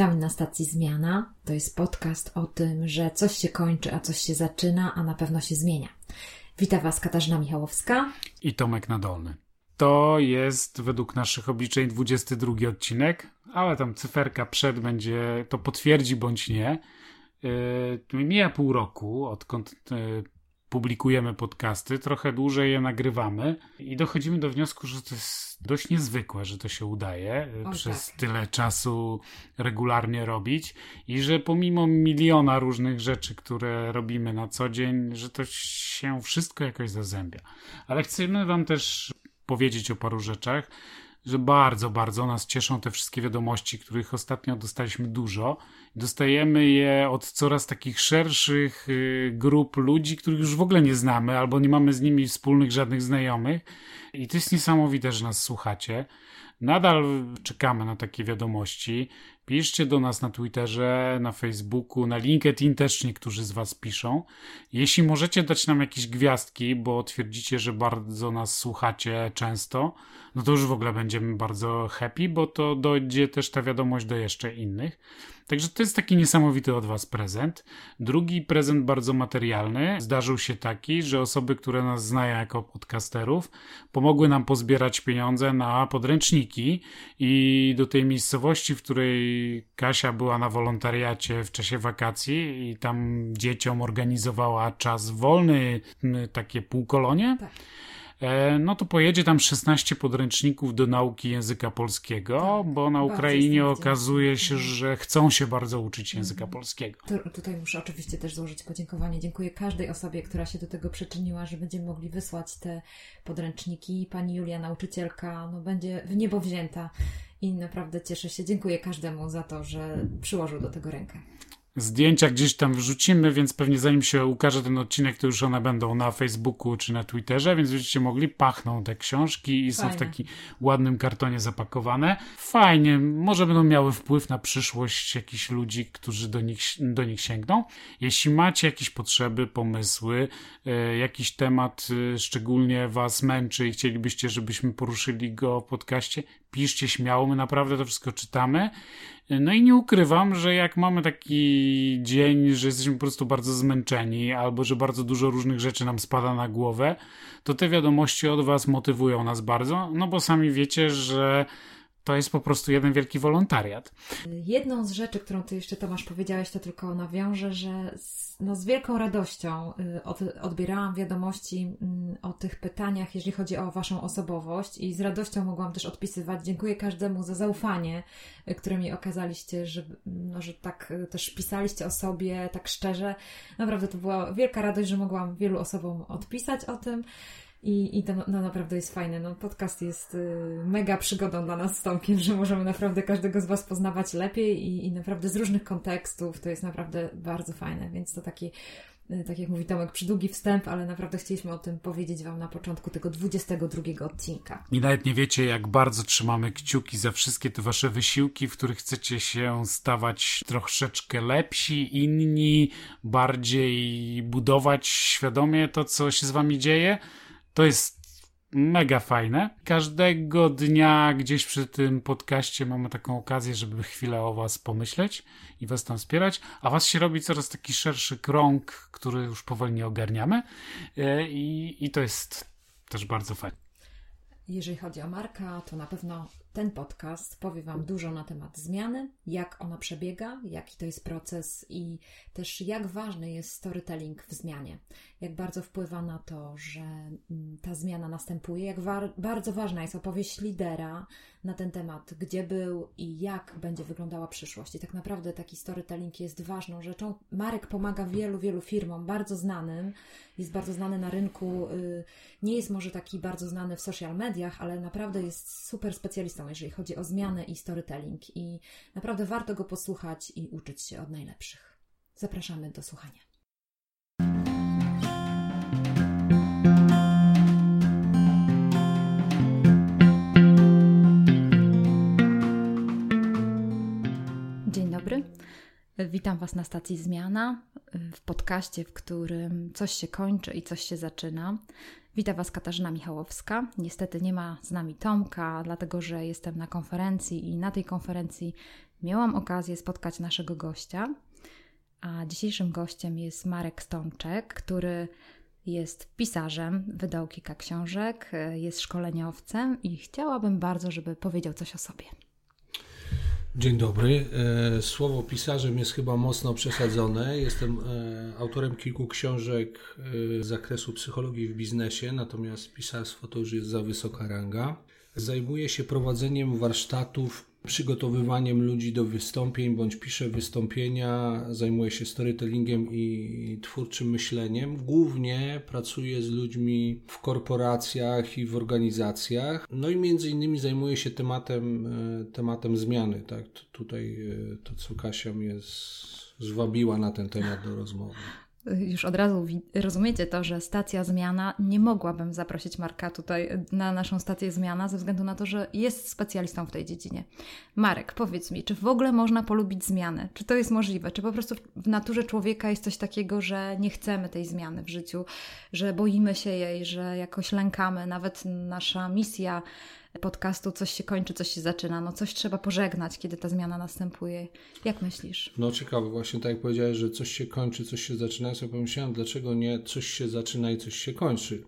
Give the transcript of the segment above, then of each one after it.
Witamy na stacji Zmiana. To jest podcast o tym, że coś się kończy, a coś się zaczyna, a na pewno się zmienia. Witam Was Katarzyna Michałowska i Tomek Nadolny. To jest według naszych obliczeń 22 odcinek, ale tam cyferka przed będzie to potwierdzi bądź nie. Yy, mija pół roku, odkąd yy, publikujemy podcasty, trochę dłużej je nagrywamy i dochodzimy do wniosku, że to jest dość niezwykłe, że to się udaje y, o, przez tak. tyle czasu regularnie robić i że pomimo miliona różnych rzeczy, które robimy na co dzień, że to się wszystko jakoś zazębia. Ale chcemy Wam też powiedzieć o paru rzeczach, że bardzo, bardzo nas cieszą te wszystkie wiadomości, których ostatnio dostaliśmy dużo. Dostajemy je od coraz takich szerszych y, grup ludzi, których już w ogóle nie znamy, albo nie mamy z nimi wspólnych żadnych znajomych. I to jest niesamowite, że nas słuchacie. Nadal czekamy na takie wiadomości. Piszcie do nas na Twitterze, na Facebooku, na LinkedIn też niektórzy z Was piszą. Jeśli możecie dać nam jakieś gwiazdki, bo twierdzicie, że bardzo nas słuchacie często, no to już w ogóle będziemy bardzo happy, bo to dojdzie też ta wiadomość do jeszcze innych. Także to jest taki niesamowity od Was prezent. Drugi prezent bardzo materialny zdarzył się taki, że osoby, które nas znają jako podcasterów, pomogły nam pozbierać pieniądze na podręczniki i do tej miejscowości, w której Kasia była na wolontariacie w czasie wakacji i tam dzieciom organizowała czas wolny, takie półkolonie. Tak E, no to pojedzie tam 16 podręczników do nauki języka polskiego, tak, bo na Ukrainie okazuje się, mhm. że chcą się bardzo uczyć języka mhm. polskiego. Tutaj muszę oczywiście też złożyć podziękowanie. Dziękuję każdej osobie, która się do tego przyczyniła, że będziemy mogli wysłać te podręczniki. Pani Julia, nauczycielka, no będzie w niebo wzięta i naprawdę cieszę się. Dziękuję każdemu za to, że przyłożył do tego rękę zdjęcia gdzieś tam wrzucimy, więc pewnie zanim się ukaże ten odcinek, to już one będą na Facebooku czy na Twitterze, więc będziecie mogli, pachną te książki i Fajne. są w takim ładnym kartonie zapakowane. Fajnie, może będą miały wpływ na przyszłość jakichś ludzi, którzy do nich, do nich sięgną. Jeśli macie jakieś potrzeby, pomysły, e, jakiś temat e, szczególnie was męczy i chcielibyście, żebyśmy poruszyli go w podcaście, piszcie śmiało, my naprawdę to wszystko czytamy. No i nie ukrywam, że jak mamy taki dzień, że jesteśmy po prostu bardzo zmęczeni, albo że bardzo dużo różnych rzeczy nam spada na głowę, to te wiadomości od Was motywują nas bardzo, no bo sami wiecie, że to jest po prostu jeden wielki wolontariat. Jedną z rzeczy, którą ty jeszcze Tomasz powiedziałeś, to tylko nawiążę, że z, no, z wielką radością y, od, odbierałam wiadomości mm, o tych pytaniach, jeżeli chodzi o waszą osobowość i z radością mogłam też odpisywać. Dziękuję każdemu za zaufanie, y, które mi okazaliście, że, no, że tak y, też pisaliście o sobie tak szczerze. Naprawdę to była wielka radość, że mogłam wielu osobom odpisać o tym. I, i to no, naprawdę jest fajne. No, podcast jest y, mega przygodą dla nas z Tomkiem, że możemy naprawdę każdego z Was poznawać lepiej i, i naprawdę z różnych kontekstów. To jest naprawdę bardzo fajne, więc to taki y, tak jak mówi Tomek, przydługi wstęp, ale naprawdę chcieliśmy o tym powiedzieć Wam na początku tego 22 odcinka. I nawet nie wiecie, jak bardzo trzymamy kciuki za wszystkie te Wasze wysiłki, w których chcecie się stawać troszeczkę lepsi, inni, bardziej budować świadomie to, co się z Wami dzieje. To jest mega fajne. Każdego dnia gdzieś przy tym podcaście mamy taką okazję, żeby chwilę o Was pomyśleć i Was tam wspierać, a Was się robi coraz taki szerszy krąg, który już powoli nie ogarniamy e, i, i to jest też bardzo fajne. Jeżeli chodzi o Marka, to na pewno ten podcast powie Wam dużo na temat zmiany, jak ona przebiega, jaki to jest proces i też jak ważny jest storytelling w zmianie. Jak bardzo wpływa na to, że mm, ta zmiana następuje, jak wa bardzo ważna jest opowieść lidera na ten temat, gdzie był i jak będzie wyglądała przyszłość. I tak naprawdę taki storytelling jest ważną rzeczą. Marek pomaga wielu, wielu firmom, bardzo znanym, jest bardzo znany na rynku, y, nie jest może taki bardzo znany w social mediach, ale naprawdę jest super specjalistą jeżeli chodzi o zmianę i storytelling. I naprawdę warto go posłuchać i uczyć się od najlepszych. Zapraszamy do słuchania. Witam Was na stacji Zmiana, w podcaście, w którym coś się kończy i coś się zaczyna. Witam Was Katarzyna Michałowska. Niestety nie ma z nami Tomka, dlatego że jestem na konferencji i na tej konferencji miałam okazję spotkać naszego gościa. A dzisiejszym gościem jest Marek Stączek, który jest pisarzem, wydał kilka książek, jest szkoleniowcem i chciałabym bardzo, żeby powiedział coś o sobie. Dzień dobry. E, słowo pisarzem jest chyba mocno przesadzone. Jestem e, autorem kilku książek e, z zakresu psychologii w biznesie, natomiast pisarstwo to już jest za wysoka ranga. Zajmuję się prowadzeniem warsztatów przygotowywaniem ludzi do wystąpień, bądź piszę wystąpienia, zajmuję się storytellingiem i twórczym myśleniem. Głównie pracuję z ludźmi w korporacjach i w organizacjach. No i między innymi zajmuję się tematem, e, tematem zmiany. Tak? Tutaj e, to, co Kasia mnie zwabiła na ten temat do rozmowy już od razu rozumiecie to, że stacja zmiana, nie mogłabym zaprosić Marka tutaj na naszą stację zmiana, ze względu na to, że jest specjalistą w tej dziedzinie. Marek, powiedz mi, czy w ogóle można polubić zmianę? Czy to jest możliwe? Czy po prostu w naturze człowieka jest coś takiego, że nie chcemy tej zmiany w życiu, że boimy się jej, że jakoś lękamy? Nawet nasza misja podcastu coś się kończy, coś się zaczyna. No coś trzeba pożegnać, kiedy ta zmiana następuje. Jak myślisz? No ciekawe, właśnie tak jak powiedziałeś, że coś się kończy, coś się zaczyna. Ja sobie pomyślałem, dlaczego nie coś się zaczyna i coś się kończy.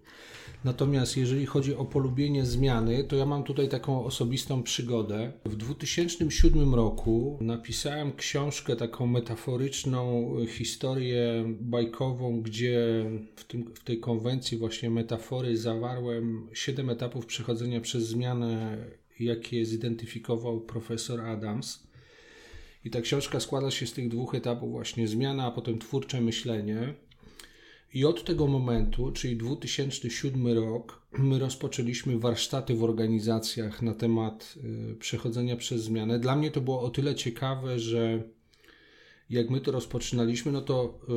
Natomiast jeżeli chodzi o polubienie zmiany, to ja mam tutaj taką osobistą przygodę. W 2007 roku napisałem książkę, taką metaforyczną historię bajkową, gdzie w, tym, w tej konwencji właśnie metafory zawarłem siedem etapów przechodzenia przez zmianę, jakie zidentyfikował profesor Adams. I ta książka składa się z tych dwóch etapów, właśnie zmiana, a potem twórcze myślenie. I od tego momentu, czyli 2007 rok, my rozpoczęliśmy warsztaty w organizacjach na temat y, przechodzenia przez zmianę. Dla mnie to było o tyle ciekawe, że jak my to rozpoczynaliśmy, no to y,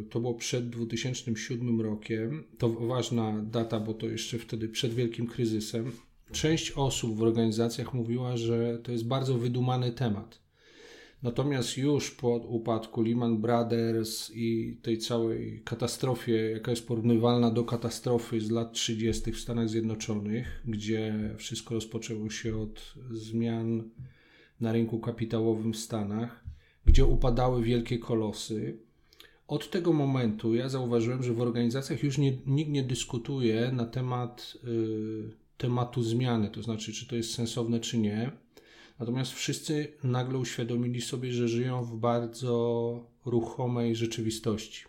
y, to było przed 2007 rokiem. To ważna data, bo to jeszcze wtedy przed wielkim kryzysem. Część osób w organizacjach mówiła, że to jest bardzo wydumany temat Natomiast już po upadku Lehman Brothers i tej całej katastrofie, jaka jest porównywalna do katastrofy z lat 30. w Stanach Zjednoczonych, gdzie wszystko rozpoczęło się od zmian na rynku kapitałowym w Stanach, gdzie upadały wielkie kolosy. Od tego momentu ja zauważyłem, że w organizacjach już nie, nikt nie dyskutuje na temat y, tematu zmiany, to znaczy, czy to jest sensowne, czy nie Natomiast wszyscy nagle uświadomili sobie, że żyją w bardzo ruchomej rzeczywistości.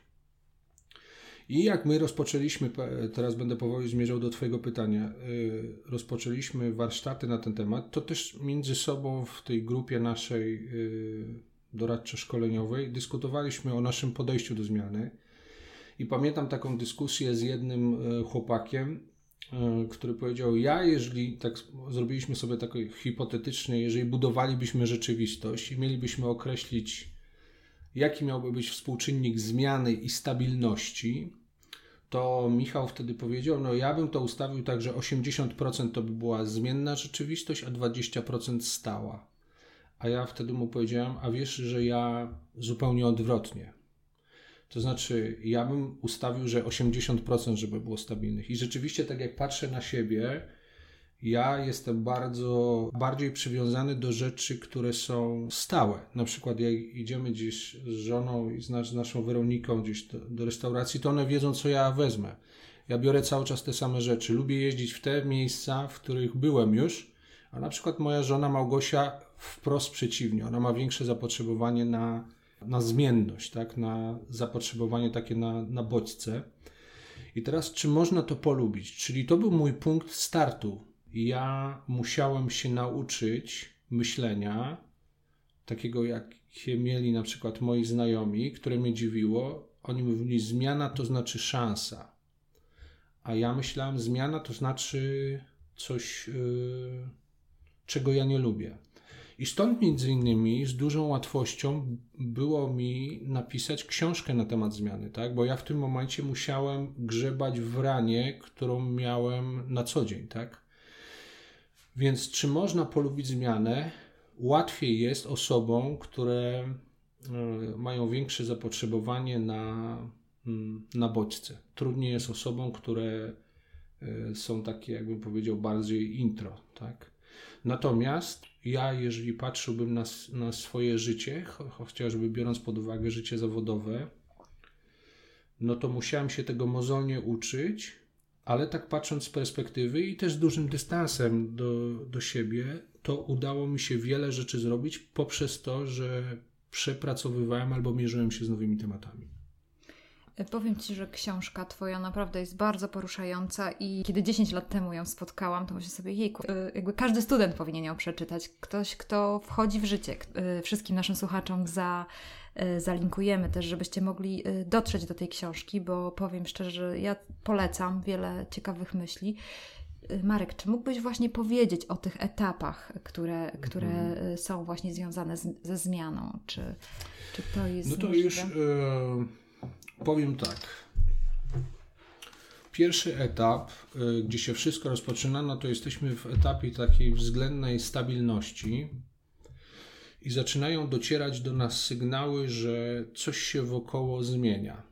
I jak my rozpoczęliśmy, teraz będę powoli zmierzał do Twojego pytania, y, rozpoczęliśmy warsztaty na ten temat, to też między sobą w tej grupie naszej y, doradczo-szkoleniowej dyskutowaliśmy o naszym podejściu do zmiany. I pamiętam taką dyskusję z jednym y, chłopakiem, który powiedział: Ja, jeżeli tak zrobiliśmy sobie takie hipotetyczne, jeżeli budowalibyśmy rzeczywistość i mielibyśmy określić, jaki miałby być współczynnik zmiany i stabilności, to Michał wtedy powiedział: No, ja bym to ustawił tak, że 80% to by była zmienna rzeczywistość, a 20% stała. A ja wtedy mu powiedziałem: A wiesz, że ja zupełnie odwrotnie. To znaczy, ja bym ustawił, że 80%, żeby było stabilnych. I rzeczywiście, tak jak patrzę na siebie, ja jestem bardzo bardziej przywiązany do rzeczy, które są stałe. Na przykład, jak idziemy gdzieś z żoną i z, nas, z naszą Weroniką gdzieś do, do restauracji, to one wiedzą, co ja wezmę. Ja biorę cały czas te same rzeczy. Lubię jeździć w te miejsca, w których byłem już, a na przykład moja żona Małgosia wprost przeciwnie. Ona ma większe zapotrzebowanie na na zmienność, tak? na zapotrzebowanie takie na, na bodźce. I teraz, czy można to polubić? Czyli to był mój punkt startu. Ja musiałem się nauczyć myślenia, takiego jakie mieli na przykład moi znajomi, które mnie dziwiło. Oni mówili, zmiana to znaczy szansa. A ja myślałem, zmiana to znaczy coś, yy, czego ja nie lubię. I stąd między innymi z dużą łatwością było mi napisać książkę na temat zmiany, tak? Bo ja w tym momencie musiałem grzebać w ranie, którą miałem na co dzień, tak? Więc czy można polubić zmianę? Łatwiej jest osobom, które mają większe zapotrzebowanie na, mm, na bodźce. Trudniej jest osobom, które są takie, jakbym powiedział, bardziej intro, tak? Natomiast ja, jeżeli patrzyłbym na, na swoje życie, chociażby biorąc pod uwagę życie zawodowe, no to musiałem się tego mozolnie uczyć, ale tak patrząc z perspektywy i też z dużym dystansem do, do siebie, to udało mi się wiele rzeczy zrobić poprzez to, że przepracowywałem albo mierzyłem się z nowymi tematami. Powiem Ci, że książka Twoja naprawdę jest bardzo poruszająca i kiedy 10 lat temu ją spotkałam, to myślę sobie, jejku, y, jakby każdy student powinien ją przeczytać. Ktoś, kto wchodzi w życie. Y, wszystkim naszym słuchaczom za, zalinkujemy też, żebyście mogli dotrzeć do tej książki, bo powiem szczerze, ja polecam wiele ciekawych myśli. Marek, czy mógłbyś właśnie powiedzieć o tych etapach, które, które mhm. są właśnie związane z, ze zmianą? Czy, czy to jest. No to możliwe? już. Powiem tak. Pierwszy etap, y, gdzie się wszystko rozpoczyna, no to jesteśmy w etapie takiej względnej stabilności i zaczynają docierać do nas sygnały, że coś się wokoło zmienia.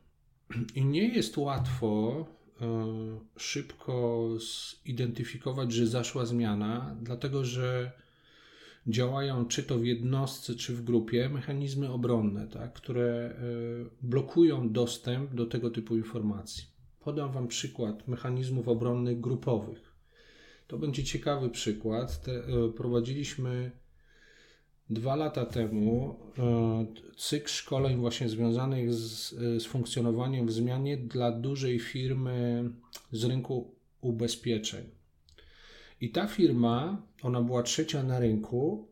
I nie jest łatwo y, szybko zidentyfikować, że zaszła zmiana, dlatego że działają czy to w jednostce, czy w grupie mechanizmy obronne, tak, które e, blokują dostęp do tego typu informacji. Podam Wam przykład mechanizmów obronnych grupowych. To będzie ciekawy przykład. Te, e, prowadziliśmy dwa lata temu e, cykl szkoleń właśnie związanych z, z funkcjonowaniem w zmianie dla dużej firmy z rynku ubezpieczeń. I ta firma, ona była trzecia na rynku,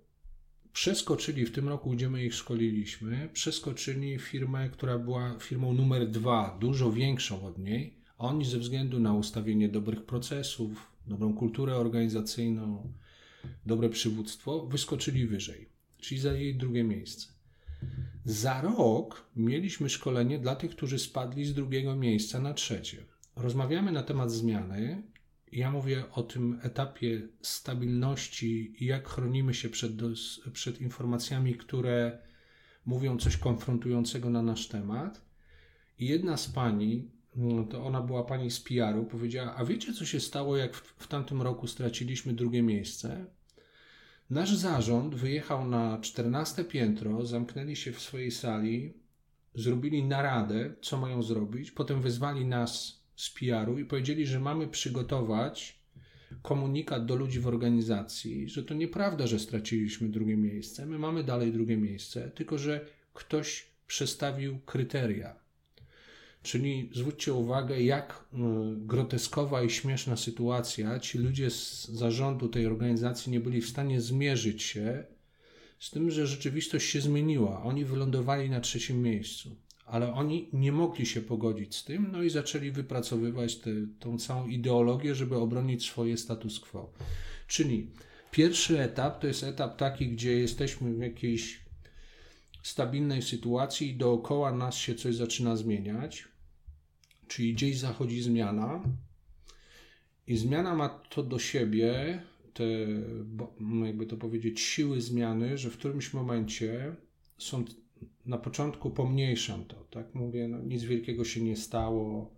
przeskoczyli w tym roku, gdzie my ich szkoliliśmy, przeskoczyli firmę, która była firmą numer dwa, dużo większą od niej. Oni ze względu na ustawienie dobrych procesów, dobrą kulturę organizacyjną, dobre przywództwo, wyskoczyli wyżej, czyli zajęli drugie miejsce. Za rok mieliśmy szkolenie dla tych, którzy spadli z drugiego miejsca na trzecie. Rozmawiamy na temat zmiany ja mówię o tym etapie stabilności i jak chronimy się przed, przed informacjami, które mówią coś konfrontującego na nasz temat. I jedna z pani, no to ona była pani z PR-u, powiedziała: A wiecie, co się stało, jak w, w tamtym roku straciliśmy drugie miejsce? Nasz zarząd wyjechał na 14 piętro, zamknęli się w swojej sali, zrobili naradę, co mają zrobić, potem wezwali nas z PR-u i powiedzieli, że mamy przygotować komunikat do ludzi w organizacji, że to nieprawda, że straciliśmy drugie miejsce. My mamy dalej drugie miejsce, tylko że ktoś przestawił kryteria. Czyli zwróćcie uwagę, jak y, groteskowa i śmieszna sytuacja. Ci ludzie z zarządu tej organizacji nie byli w stanie zmierzyć się z tym, że rzeczywistość się zmieniła. Oni wylądowali na trzecim miejscu ale oni nie mogli się pogodzić z tym, no i zaczęli wypracowywać tę tą całą ideologię, żeby obronić swoje status quo. Czyli pierwszy etap to jest etap taki, gdzie jesteśmy w jakiejś stabilnej sytuacji i dookoła nas się coś zaczyna zmieniać, czyli gdzieś zachodzi zmiana i zmiana ma to do siebie, te, jakby to powiedzieć, siły zmiany, że w którymś momencie są na początku pomniejszam to, tak? Mówię, no, nic wielkiego się nie stało.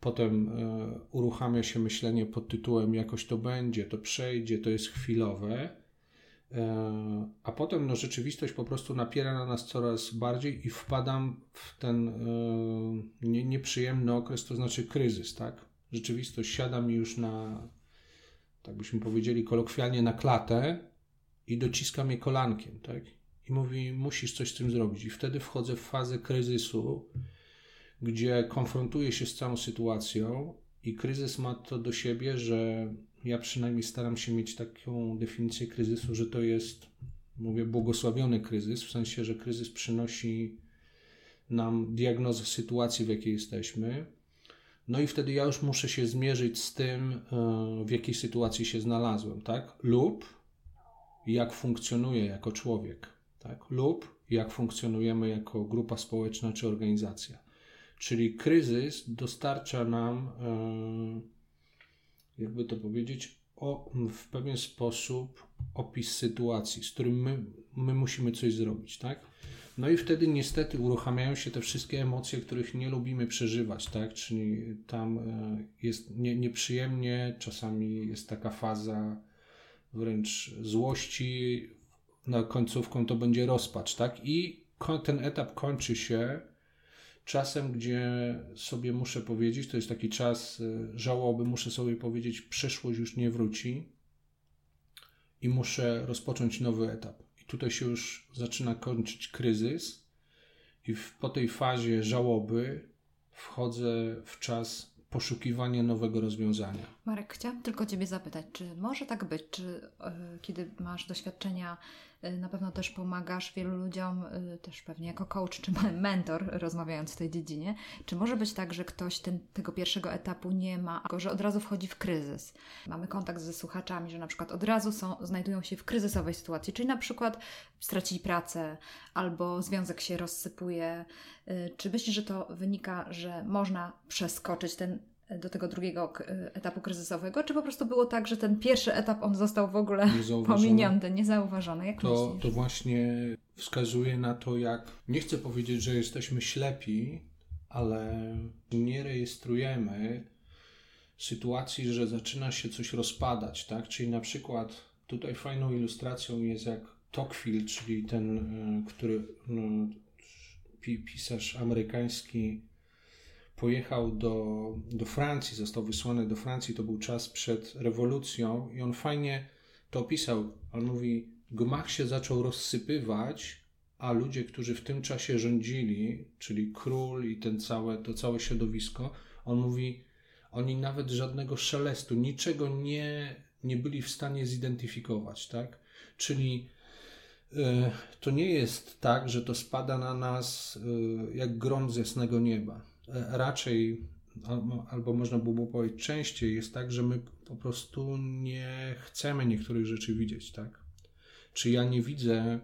Potem e, uruchamia się myślenie pod tytułem jakoś to będzie, to przejdzie, to jest chwilowe. E, a potem no, rzeczywistość po prostu napiera na nas coraz bardziej i wpadam w ten e, nie, nieprzyjemny okres, to znaczy kryzys, tak? Rzeczywistość siada mi już na, tak byśmy powiedzieli kolokwialnie, na klatę i dociska mnie kolankiem, tak? I mówi: Musisz coś z tym zrobić. I wtedy wchodzę w fazę kryzysu, gdzie konfrontuję się z całą sytuacją, i kryzys ma to do siebie, że ja przynajmniej staram się mieć taką definicję kryzysu, że to jest, mówię, błogosławiony kryzys, w sensie, że kryzys przynosi nam diagnozę sytuacji, w jakiej jesteśmy. No i wtedy ja już muszę się zmierzyć z tym, e, w jakiej sytuacji się znalazłem, tak? Lub jak funkcjonuję jako człowiek tak? lub jak funkcjonujemy jako grupa społeczna czy organizacja. Czyli kryzys dostarcza nam, e, jakby to powiedzieć, o, w pewien sposób opis sytuacji, z którym my, my musimy coś zrobić, tak? No i wtedy niestety uruchamiają się te wszystkie emocje, których nie lubimy przeżywać, tak? Czyli tam e, jest nie, nieprzyjemnie, czasami jest taka faza wręcz złości, na końcówką to będzie rozpacz, tak? I ten etap kończy się czasem, gdzie sobie muszę powiedzieć, to jest taki czas e, żałoby, muszę sobie powiedzieć, przyszłość już nie wróci i muszę rozpocząć nowy etap. I tutaj się już zaczyna kończyć kryzys, i w, po tej fazie żałoby wchodzę w czas poszukiwania nowego rozwiązania. Marek, chciałam tylko Ciebie zapytać, czy może tak być, czy yy, kiedy masz doświadczenia Y, na pewno też pomagasz wielu ludziom, y, też pewnie jako coach czy mentor, rozmawiając w tej dziedzinie. Czy może być tak, że ktoś ten, tego pierwszego etapu nie ma, tylko że od razu wchodzi w kryzys? Mamy kontakt ze słuchaczami, że na przykład od razu są, znajdują się w kryzysowej sytuacji, czyli na przykład stracili pracę albo związek się rozsypuje. Czy myślisz, że to wynika, że można przeskoczyć ten do tego drugiego etapu kryzysowego, czy po prostu było tak, że ten pierwszy etap on został w ogóle pominięty, niezauważony? Jak to, myślisz? to właśnie wskazuje na to, jak nie chcę powiedzieć, że jesteśmy ślepi, ale nie rejestrujemy sytuacji, że zaczyna się coś rozpadać, tak? Czyli na przykład tutaj fajną ilustracją jest jak Tocqueville, czyli ten, e, który no, pisarz amerykański pojechał do, do Francji, został wysłany do Francji, to był czas przed rewolucją i on fajnie to opisał. On mówi, gmach się zaczął rozsypywać, a ludzie, którzy w tym czasie rządzili, czyli król i ten całe, to całe środowisko, on mówi, oni nawet żadnego szelestu, niczego nie, nie byli w stanie zidentyfikować, tak? Czyli y, to nie jest tak, że to spada na nas y, jak grom z jasnego nieba raczej, albo można by było powiedzieć częściej, jest tak, że my po prostu nie chcemy niektórych rzeczy widzieć, tak? Czy ja nie widzę,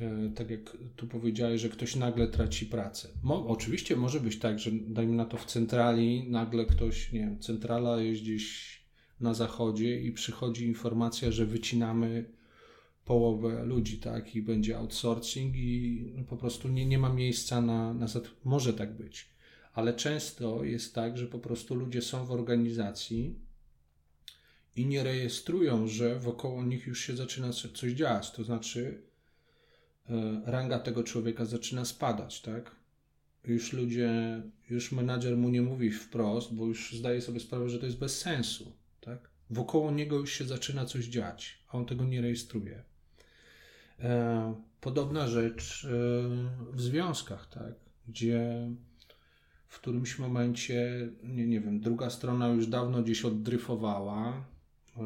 e, tak jak tu powiedziałeś, że ktoś nagle traci pracę. Mo, oczywiście może być tak, że dajmy na to w centrali, nagle ktoś, nie wiem, centrala jest gdzieś na zachodzie i przychodzi informacja, że wycinamy połowę ludzi, tak, i będzie outsourcing i po prostu nie, nie ma miejsca na, na... Może tak być ale często jest tak, że po prostu ludzie są w organizacji i nie rejestrują, że wokoło nich już się zaczyna coś dziać. To znaczy, e, ranga tego człowieka zaczyna spadać, tak? Już ludzie, już menadżer mu nie mówi wprost, bo już zdaje sobie sprawę, że to jest bez sensu, tak? Wokoło niego już się zaczyna coś dziać, a on tego nie rejestruje. E, podobna rzecz e, w związkach, tak? Gdzie w którymś momencie, nie, nie wiem, druga strona już dawno gdzieś oddryfowała, e,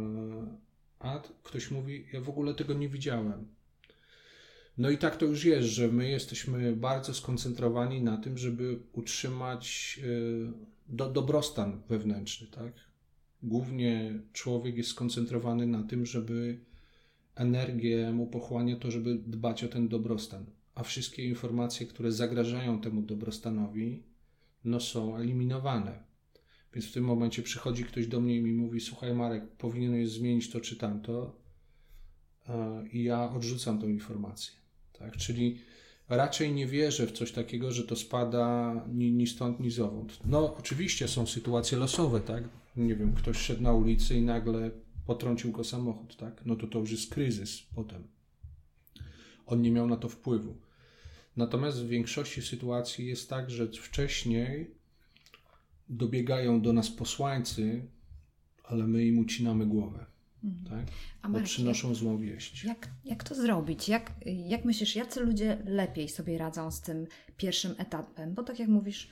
a ktoś mówi, ja w ogóle tego nie widziałem. No i tak to już jest, że my jesteśmy bardzo skoncentrowani na tym, żeby utrzymać e, do, dobrostan wewnętrzny, tak? Głównie człowiek jest skoncentrowany na tym, żeby energię mu pochłania to, żeby dbać o ten dobrostan. A wszystkie informacje, które zagrażają temu dobrostanowi, no są eliminowane. Więc w tym momencie przychodzi ktoś do mnie i mi mówi: Słuchaj, Marek, powinieneś zmienić to czy tamto, e, i ja odrzucam tą informację. Tak? Czyli raczej nie wierzę w coś takiego, że to spada ni, ni stąd, ni zowąd. No, oczywiście są sytuacje losowe, tak? Nie wiem, ktoś szedł na ulicy i nagle potrącił go samochód, tak? No to to już jest kryzys potem. On nie miał na to wpływu. Natomiast w większości sytuacji jest tak, że wcześniej dobiegają do nas posłańcy, ale my im ucinamy głowę. Mhm. Tak? A bo przynoszą jak, złą wieść. Jak, jak to zrobić? Jak, jak myślisz, jacy ludzie lepiej sobie radzą z tym pierwszym etapem? Bo tak jak mówisz,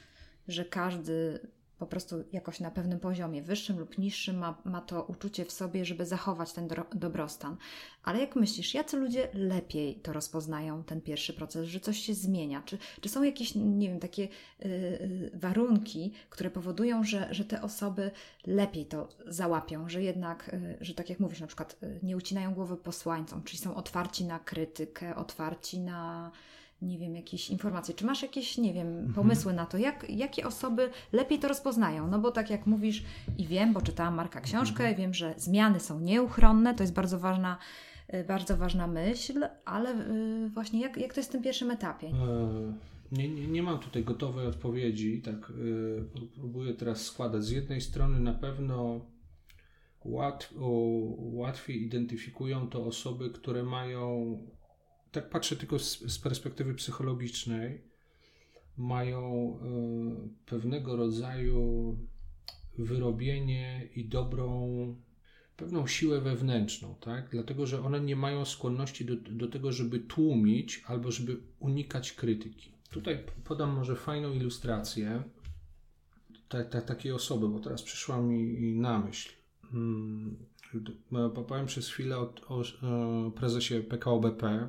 że każdy po prostu jakoś na pewnym poziomie, wyższym lub niższym, ma, ma to uczucie w sobie, żeby zachować ten do, dobrostan. Ale jak myślisz, jacy ludzie lepiej to rozpoznają, ten pierwszy proces, że coś się zmienia? Czy, czy są jakieś, nie wiem, takie yy, warunki, które powodują, że, że te osoby lepiej to załapią, że jednak, yy, że tak jak mówisz, na przykład yy, nie ucinają głowy posłańcom, czyli są otwarci na krytykę, otwarci na nie wiem, jakieś informacje. Czy masz jakieś, nie wiem, mhm. pomysły na to, jak, jakie osoby lepiej to rozpoznają? No bo tak jak mówisz i wiem, bo czytałam Marka książkę, mhm. wiem, że zmiany są nieuchronne, to jest bardzo ważna y, bardzo ważna myśl, ale y, właśnie jak, jak to jest w tym pierwszym etapie? E, nie, nie, nie mam tutaj gotowej odpowiedzi, tak y, próbuję teraz składać. Z jednej strony na pewno łat, łatwiej identyfikują to osoby, które mają tak patrzę tylko z, z perspektywy psychologicznej, mają y, pewnego rodzaju wyrobienie i dobrą, pewną siłę wewnętrzną, tak? Dlatego, że one nie mają skłonności do, do tego, żeby tłumić albo żeby unikać krytyki. Tutaj podam może fajną ilustrację ta, ta, takiej osoby, bo teraz przyszła mi na myśl. Hmm, powiem przez chwilę o, o, o prezesie PKO BP,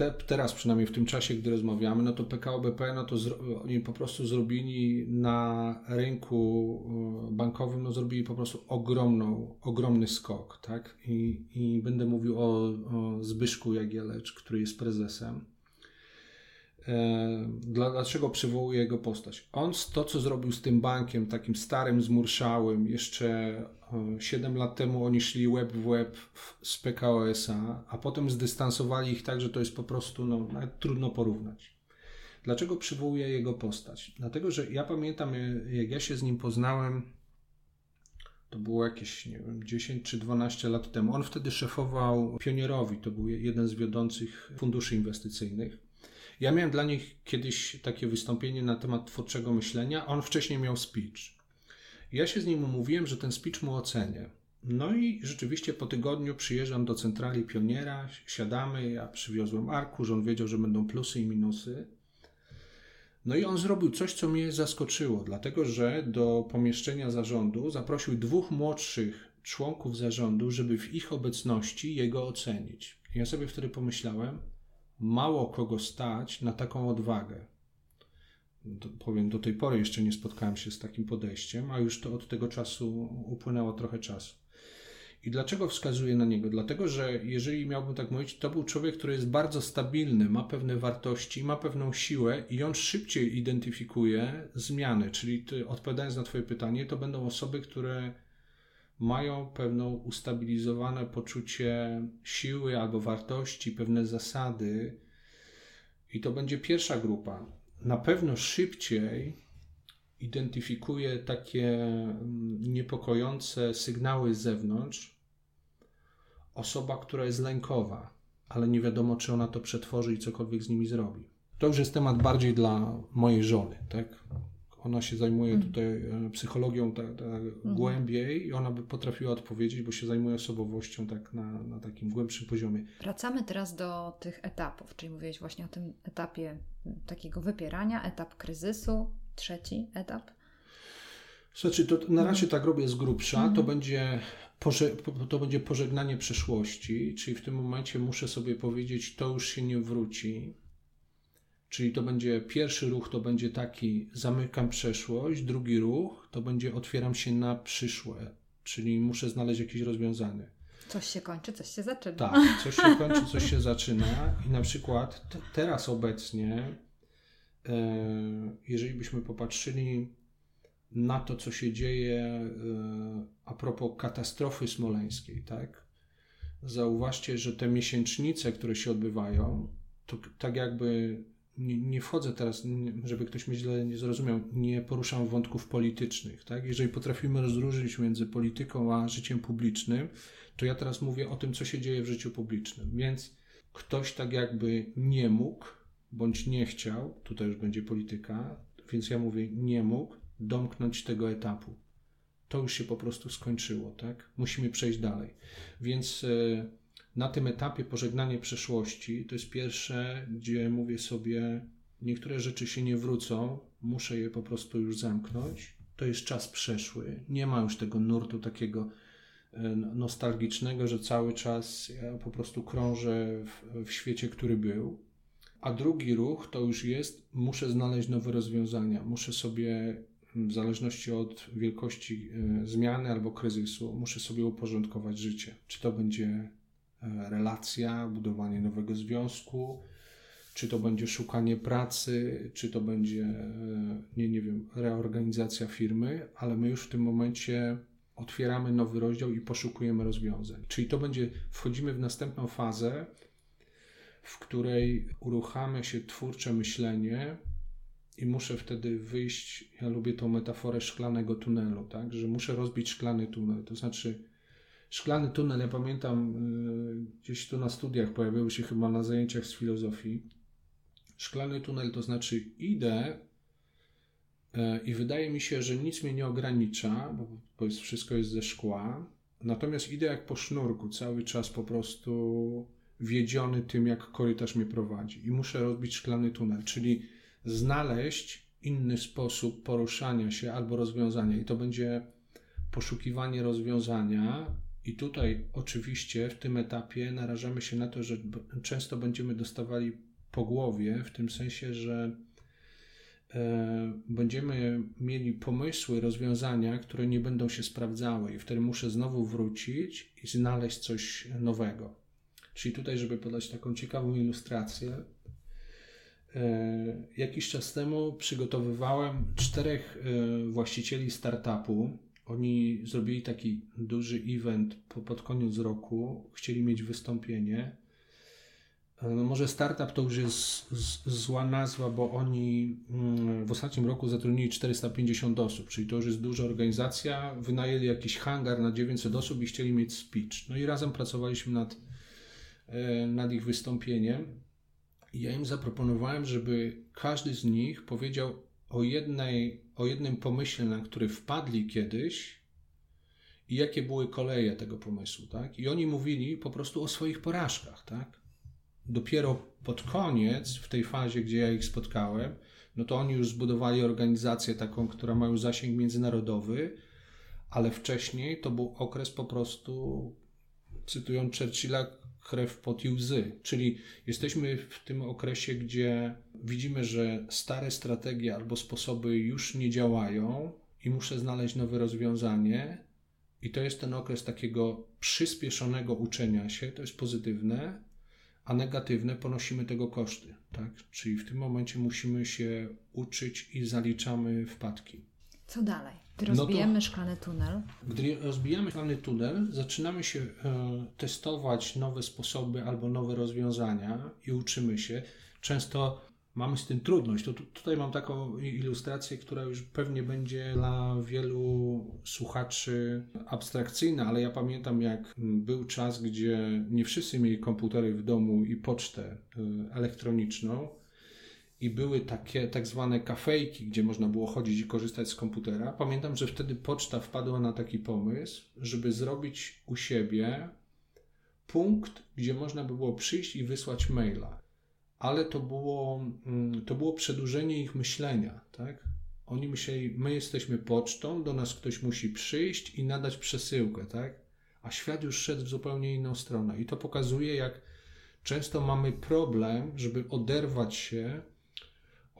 te, teraz przynajmniej w tym czasie, gdy rozmawiamy, no to PKO BP, no to zro, oni po prostu zrobili na rynku e, bankowym, no zrobili po prostu ogromną, ogromny skok, tak? I, i będę mówił o, o Zbyszku Jagielecz, który jest prezesem. E, dlaczego przywołuję jego postać? On to, co zrobił z tym bankiem, takim starym, zmurszałym, jeszcze 7 lat temu oni szli web w web z PKO SA, a potem zdystansowali ich tak, że to jest po prostu no, trudno porównać. Dlaczego przywołuję jego postać? Dlatego, że ja pamiętam, jak ja się z nim poznałem, to było jakieś, nie wiem, 10 czy 12 lat temu. On wtedy szefował Pionierowi, to był jeden z wiodących funduszy inwestycyjnych. Ja miałem dla nich kiedyś takie wystąpienie na temat twórczego myślenia. On wcześniej miał speech. Ja się z nim umówiłem, że ten speech mu ocenię. No i rzeczywiście po tygodniu przyjeżdżam do centrali pioniera, siadamy, ja przywiozłem arkusz, on wiedział, że będą plusy i minusy. No i on zrobił coś, co mnie zaskoczyło, dlatego że do pomieszczenia zarządu zaprosił dwóch młodszych członków zarządu, żeby w ich obecności jego ocenić. Ja sobie wtedy pomyślałem, mało kogo stać na taką odwagę do, powiem, do tej pory jeszcze nie spotkałem się z takim podejściem, a już to od tego czasu upłynęło trochę czasu. I dlaczego wskazuję na niego? Dlatego, że jeżeli miałbym tak mówić, to był człowiek, który jest bardzo stabilny, ma pewne wartości, ma pewną siłę i on szybciej identyfikuje zmiany. Czyli ty, odpowiadając na Twoje pytanie, to będą osoby, które mają pewną ustabilizowane poczucie siły albo wartości, pewne zasady. I to będzie pierwsza grupa na pewno szybciej identyfikuje takie mm, niepokojące sygnały z zewnątrz osoba, która jest lękowa, ale nie wiadomo, czy ona to przetworzy i cokolwiek z nimi zrobi. To już jest temat bardziej dla mojej żony, tak? Ona się zajmuje mhm. tutaj e, psychologią tak, tak głębiej i ona by potrafiła odpowiedzieć, bo się zajmuje osobowością tak na, na takim głębszym poziomie. Wracamy teraz do tych etapów, czyli mówiłeś właśnie o tym etapie takiego wypierania, etap kryzysu, trzeci etap. Znaczy, to na razie mhm. tak robię z grubsza, to, mhm. będzie to będzie pożegnanie przeszłości, czyli w tym momencie muszę sobie powiedzieć, to już się nie wróci Czyli to będzie pierwszy ruch, to będzie taki zamykam przeszłość, drugi ruch to będzie otwieram się na przyszłe, czyli muszę znaleźć jakieś rozwiązanie. Coś się kończy, coś się zaczyna. Tak, coś się kończy, coś się zaczyna i na przykład t- teraz obecnie, e, jeżeli byśmy popatrzyli na to, co się dzieje e, a propos katastrofy smoleńskiej, tak? Zauważcie, że te miesięcznice, które się odbywają, to tak jakby nie, nie wchodzę teraz, żeby ktoś mnie źle nie zrozumiał, nie poruszam wątków politycznych. Tak? Jeżeli potrafimy rozróżnić między polityką a życiem publicznym, to ja teraz mówię o tym, co się dzieje w życiu publicznym. Więc ktoś tak jakby nie mógł, bądź nie chciał, tutaj już będzie polityka, więc ja mówię, nie mógł domknąć tego etapu. To już się po prostu skończyło, tak? Musimy przejść dalej. Więc. Yy, na tym etapie pożegnanie przeszłości to jest pierwsze, gdzie mówię sobie, niektóre rzeczy się nie wrócą, muszę je po prostu już zamknąć. To jest czas przeszły. Nie ma już tego nurtu takiego e, nostalgicznego, że cały czas ja po prostu krążę w, w świecie, który był. A drugi ruch to już jest, muszę znaleźć nowe rozwiązania. Muszę sobie, w zależności od wielkości e, zmiany albo kryzysu, muszę sobie uporządkować życie. Czy to będzie relacja, budowanie nowego związku, czy to będzie szukanie pracy, czy to będzie, e, nie, nie wiem, reorganizacja firmy, ale my już w tym momencie otwieramy nowy rozdział i poszukujemy rozwiązań. Czyli to będzie, wchodzimy w następną fazę, w której uruchamia się twórcze myślenie i muszę wtedy wyjść, ja lubię tą metaforę szklanego tunelu, tak, że muszę rozbić szklany tunel, to znaczy szklany tunel, ja pamiętam y, gdzieś tu na studiach pojawiły się chyba na zajęciach z filozofii, szklany tunel to znaczy idę y, i wydaje mi się, że nic mnie nie ogranicza, bo jest, wszystko jest ze szkła, natomiast idę jak po sznurku, cały czas po prostu wiedziony tym, jak korytarz mnie prowadzi i muszę rozbić szklany tunel, czyli znaleźć inny sposób poruszania się albo rozwiązania. I to będzie poszukiwanie rozwiązania. I tutaj oczywiście w tym etapie narażamy się na to, że często będziemy dostawali po głowie, w tym sensie, że e, będziemy mieli pomysły, rozwiązania, które nie będą się sprawdzały, i wtedy muszę znowu wrócić i znaleźć coś nowego. Czyli tutaj, żeby podać taką ciekawą ilustrację, e, jakiś czas temu przygotowywałem czterech e, właścicieli startupu. Oni zrobili taki duży event pod koniec roku, chcieli mieć wystąpienie. E, no może startup to już jest zła nazwa, bo oni mm, w ostatnim roku zatrudnili 450 osób, czyli to już jest duża organizacja. Wynajęli jakiś hangar na 900 osób i chcieli mieć speech. No i razem pracowaliśmy nad E, nad ich wystąpieniem. I ja im zaproponowałem, żeby każdy z nich powiedział o, jednej, o jednym pomyśle, na który wpadli kiedyś i jakie były koleje tego pomysłu. Tak? I oni mówili po prostu o swoich porażkach. Tak? Dopiero pod koniec, w tej fazie, gdzie ja ich spotkałem, no to oni już zbudowali organizację taką, która ma już zasięg międzynarodowy, ale wcześniej to był okres po prostu, cytując Churchilla, krew, pot i łzy. Czyli jesteśmy w tym okresie, gdzie widzimy, że stare strategie albo sposoby już nie działają i muszę znaleźć nowe rozwiązanie. I to jest ten okres takiego przyspieszonego uczenia się, to jest pozytywne, a negatywne ponosimy tego koszty. Tak? Czyli w tym momencie musimy się uczyć i zaliczamy wpadki. Co dalej? Gdy rozbijemy no szklany tunel. Gdy rozbijamy szklany tunel, zaczynamy się e, testować nowe sposoby albo nowe rozwiązania i uczymy się. Często mamy z tym trudność. To, tutaj mam taką ilustrację, która już pewnie będzie dla wielu słuchaczy abstrakcyjna, ale ja pamiętam, jak był czas, gdzie nie wszyscy mieli komputery w domu i pocztę e, elektroniczną i były takie tak zwane kafejki, gdzie można było chodzić i korzystać z komputera. Pamiętam, że wtedy poczta wpadła na taki pomysł, żeby zrobić u siebie punkt, gdzie można by było przyjść i wysłać maila. Ale to było, mm, to było przedłużenie ich myślenia, tak? Oni myśleli, my jesteśmy pocztą, do nas ktoś musi przyjść i nadać przesyłkę, tak? A świat już szedł w zupełnie inną stronę. I to pokazuje, jak często mamy problem, żeby oderwać się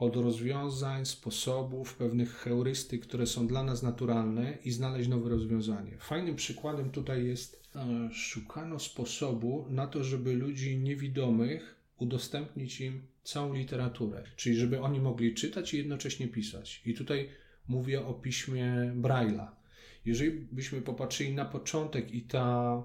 od rozwiązań, sposobów, pewnych heurystyk, które są dla nas naturalne i znaleźć nowe rozwiązanie. Fajnym przykładem tutaj jest, e, szukano sposobu na to, żeby ludzi niewidomych udostępnić im całą literaturę, czyli żeby oni mogli czytać i jednocześnie pisać. I tutaj mówię o piśmie Braille'a. Jeżeli byśmy popatrzyli na początek i ta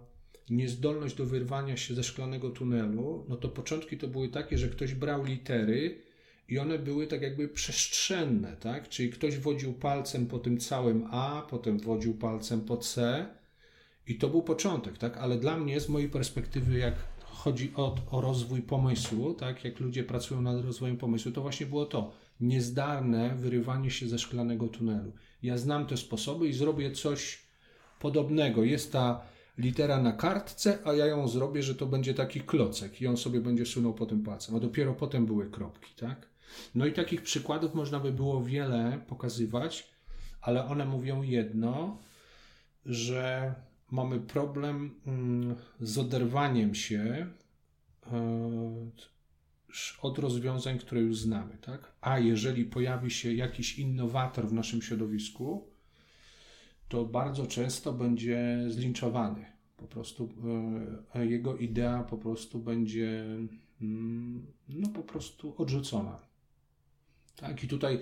niezdolność do wyrwania się ze szklanego tunelu, no to początki to były takie, że ktoś brał litery i one były tak jakby przestrzenne, tak? Czyli ktoś wodził palcem po tym całym A, potem wodził palcem po C i to był początek, tak? Ale dla mnie, z mojej perspektywy, jak chodzi o, o rozwój pomysłu, tak? Jak ludzie pracują nad rozwojem pomysłu, to właśnie było to niezdarne wyrywanie się ze szklanego tunelu. Ja znam te sposoby i zrobię coś podobnego. Jest ta litera na kartce, a ja ją zrobię, że to będzie taki klocek i on sobie będzie sunął po tym palcem, a dopiero potem były kropki, tak? No i takich przykładów można by było wiele pokazywać, ale one mówią jedno, że mamy problem mm, z oderwaniem się e, od rozwiązań, które już znamy, tak? A jeżeli pojawi się jakiś innowator w naszym środowisku, to bardzo często będzie zlinczowany. Po prostu e, jego idea po prostu będzie mm, no po prostu odrzucona. Tak, i tutaj,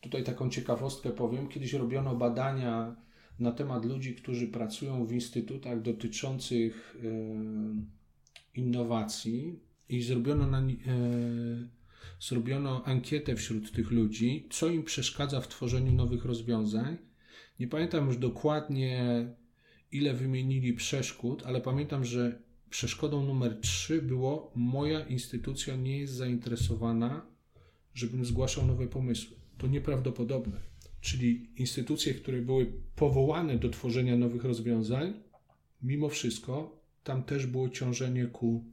tutaj taką ciekawostkę powiem. Kiedyś robiono badania na temat ludzi, którzy pracują w instytutach dotyczących e, innowacji i zrobiono, na, e, zrobiono ankietę wśród tych ludzi, co im przeszkadza w tworzeniu nowych rozwiązań. Nie pamiętam już dokładnie, ile wymienili przeszkód, ale pamiętam, że przeszkodą numer 3 było: Moja instytucja nie jest zainteresowana, żebym zgłaszał nowe pomysły. To nieprawdopodobne. Czyli instytucje, które były powołane do tworzenia nowych rozwiązań, mimo wszystko tam też było ciążenie ku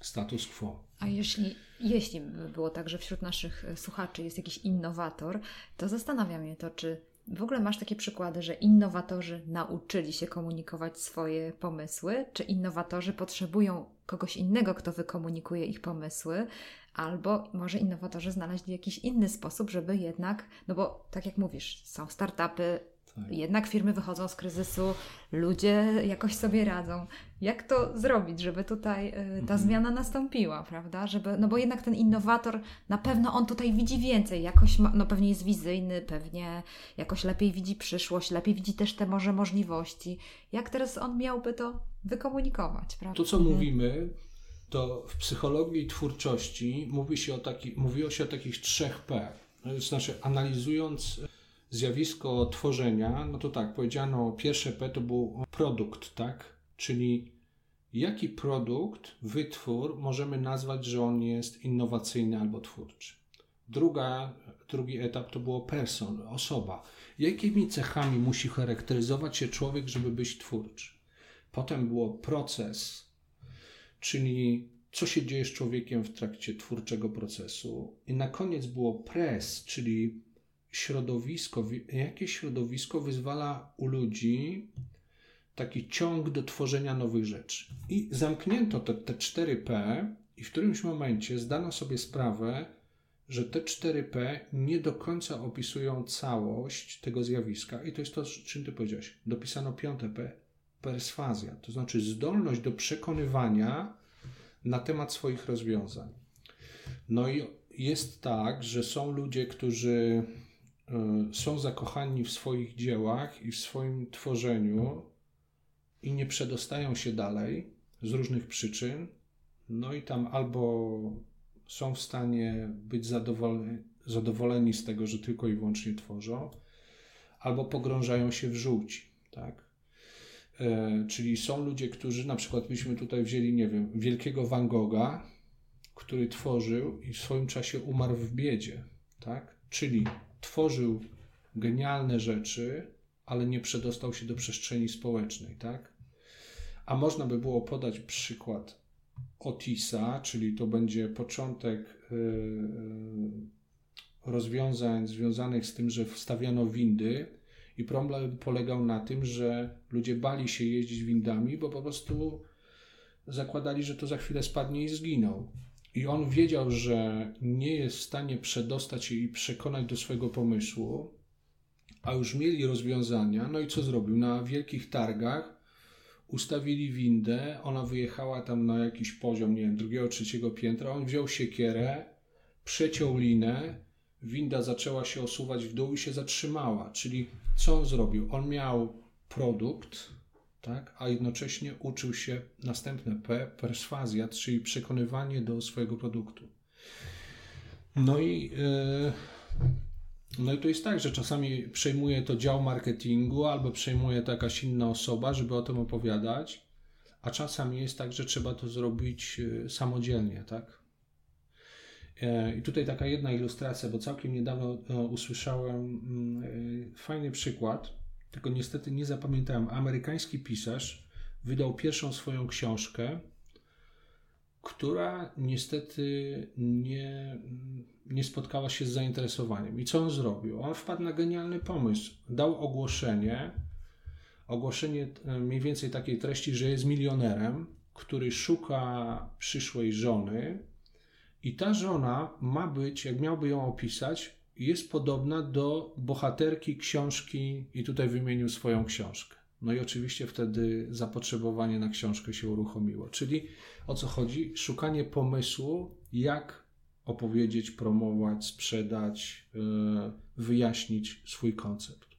status quo. A jeśli, jeśli by było tak, że wśród naszych słuchaczy jest jakiś innowator, to zastanawia mnie to, czy w ogóle masz takie przykłady, że innowatorzy nauczyli się komunikować swoje pomysły, czy innowatorzy potrzebują kogoś innego, kto wykomunikuje ich pomysły, albo może innowatorzy znaleźli jakiś inny sposób, żeby jednak, no bo tak jak mówisz, są startupy, tak. Jednak firmy wychodzą z kryzysu, ludzie jakoś sobie radzą. Jak to zrobić, żeby tutaj y, ta mhm. zmiana nastąpiła, prawda? Żeby, no bo jednak ten innowator, na pewno on tutaj widzi więcej, jakoś, ma, no pewnie jest wizyjny, pewnie jakoś lepiej widzi przyszłość, lepiej widzi też te może możliwości. Jak teraz on miałby to wykomunikować, prawda? To, co mówimy, to w psychologii twórczości mówi się o taki, mówiło się o takich trzech P. Znaczy, analizując zjawisko tworzenia, no to tak, powiedziano, pierwsze P to był produkt, tak? Czyli jaki produkt, wytwór możemy nazwać, że on jest innowacyjny albo twórczy. Druga, drugi etap to było person, osoba. Jakimi cechami musi charakteryzować się człowiek, żeby być twórczy? Potem było proces, czyli co się dzieje z człowiekiem w trakcie twórczego procesu. I na koniec było pres, czyli środowisko, jakie środowisko wyzwala u ludzi taki ciąg do tworzenia nowych rzeczy. I zamknięto te, te 4P i w którymś momencie zdano sobie sprawę, że te 4P nie do końca opisują całość tego zjawiska. I to jest to, czym ty powiedziałeś. Dopisano piąte P, perswazja, to znaczy zdolność do przekonywania na temat swoich rozwiązań. No i jest tak, że są ludzie, którzy E, są zakochani w swoich dziełach i w swoim tworzeniu i nie przedostają się dalej z różnych przyczyn, no i tam albo są w stanie być zadowoleni, zadowoleni z tego, że tylko i wyłącznie tworzą, albo pogrążają się w żółci, tak? E, czyli są ludzie, którzy na przykład byśmy tutaj wzięli, nie wiem, wielkiego Van Gogha, który tworzył i w swoim czasie umarł w biedzie, tak? Czyli tworzył genialne rzeczy, ale nie przedostał się do przestrzeni społecznej, tak? A można by było podać przykład Otisa, czyli to będzie początek y, y, rozwiązań związanych z tym, że wstawiano windy i problem polegał na tym, że ludzie bali się jeździć windami, bo po prostu zakładali, że to za chwilę spadnie i zginą. I on wiedział, że nie jest w stanie przedostać się i przekonać do swojego pomysłu, a już mieli rozwiązania. No i co zrobił? Na wielkich targach ustawili windę, ona wyjechała tam na jakiś poziom, nie wiem, drugiego, trzeciego piętra. On wziął siekierę, przeciął linę, winda zaczęła się osuwać w dół i się zatrzymała. Czyli co on zrobił? On miał produkt, tak? a jednocześnie uczył się następne P, perswazja, czyli przekonywanie do swojego produktu. No i, yy, no i to jest tak, że czasami przejmuje to dział marketingu albo przejmuje to jakaś inna osoba, żeby o tym opowiadać, a czasami jest tak, że trzeba to zrobić e, samodzielnie, tak? E, I tutaj taka jedna ilustracja, bo całkiem niedawno usłyszałem mm, fajny przykład tylko niestety nie zapamiętałem. Amerykański pisarz wydał pierwszą swoją książkę, która niestety nie, nie spotkała się z zainteresowaniem. I co on zrobił? On wpadł na genialny pomysł. Dał ogłoszenie, ogłoszenie e, mniej więcej takiej treści, że jest milionerem, który szuka przyszłej żony, i ta żona ma być, jak miałby ją opisać, jest podobna do bohaterki książki, i tutaj wymienił swoją książkę. No i oczywiście wtedy zapotrzebowanie na książkę się uruchomiło. Czyli o co chodzi? Szukanie pomysłu, jak opowiedzieć, promować, sprzedać, wyjaśnić swój koncept.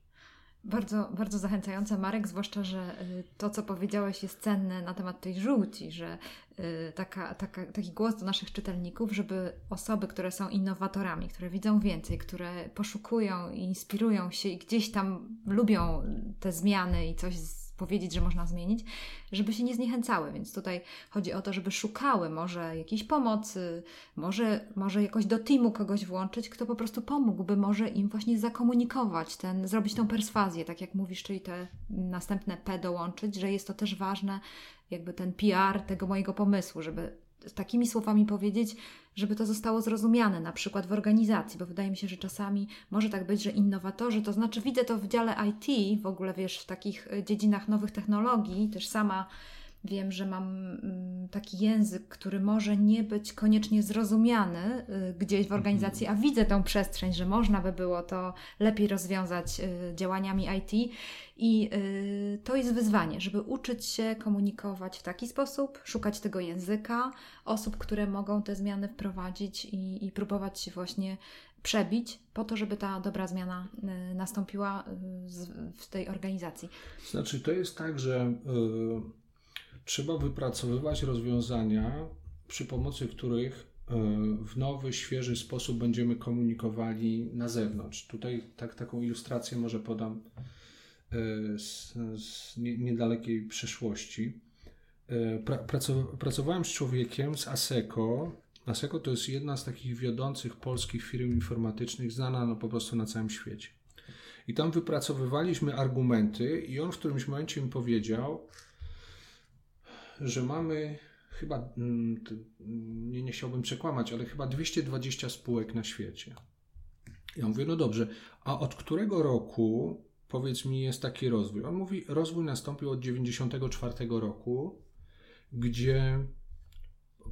Bardzo, bardzo zachęcające, Marek, zwłaszcza, że y, to, co powiedziałeś, jest cenne na temat tej żółci, że y, taka, taka, taki głos do naszych czytelników, żeby osoby, które są innowatorami, które widzą więcej, które poszukują i inspirują się i gdzieś tam lubią te zmiany i coś powiedzieć, że można zmienić, żeby się nie zniechęcały. Więc tutaj chodzi o to, żeby szukały może jakiejś pomocy, może, może jakoś do teamu kogoś włączyć, kto po prostu pomógłby może im właśnie zakomunikować, ten, zrobić tą perswazję, tak jak mówisz, czyli te następne P dołączyć, że jest to też ważne, jakby ten PR tego mojego pomysłu, żeby takimi słowami powiedzieć, żeby to zostało zrozumiane, na przykład w organizacji, bo wydaje mi się, że czasami może tak być, że innowatorzy, to znaczy widzę to w dziale IT, w ogóle wiesz, w takich e, dziedzinach nowych technologii, też sama Wiem, że mam mm, taki język, który może nie być koniecznie zrozumiany y, gdzieś w organizacji, a widzę tą przestrzeń, że można by było to lepiej rozwiązać y, działaniami IT. I y, to jest wyzwanie, żeby uczyć się komunikować w taki sposób, szukać tego języka, osób, które mogą te zmiany wprowadzić i, i próbować się właśnie przebić po to, żeby ta dobra zmiana nastąpiła w tej organizacji. Znaczy, to jest tak, że. Yy trzeba wypracowywać rozwiązania, przy pomocy których e, w nowy, świeży sposób będziemy komunikowali na zewnątrz. Tutaj tak, taką ilustrację może podam e, z, z niedalekiej przeszłości. E, pra, pracowałem z człowiekiem z ASECO. ASECO to jest jedna z takich wiodących polskich firm informatycznych, znana no po prostu na całym świecie. I tam wypracowywaliśmy argumenty, i on w którymś momencie mi powiedział, że mamy chyba, mm, nie, nie chciałbym przekłamać, ale chyba 220 spółek na świecie. Ja mówię, no dobrze, a od którego roku, powiedz mi, jest taki rozwój? On mówi, rozwój nastąpił od 94 roku, gdzie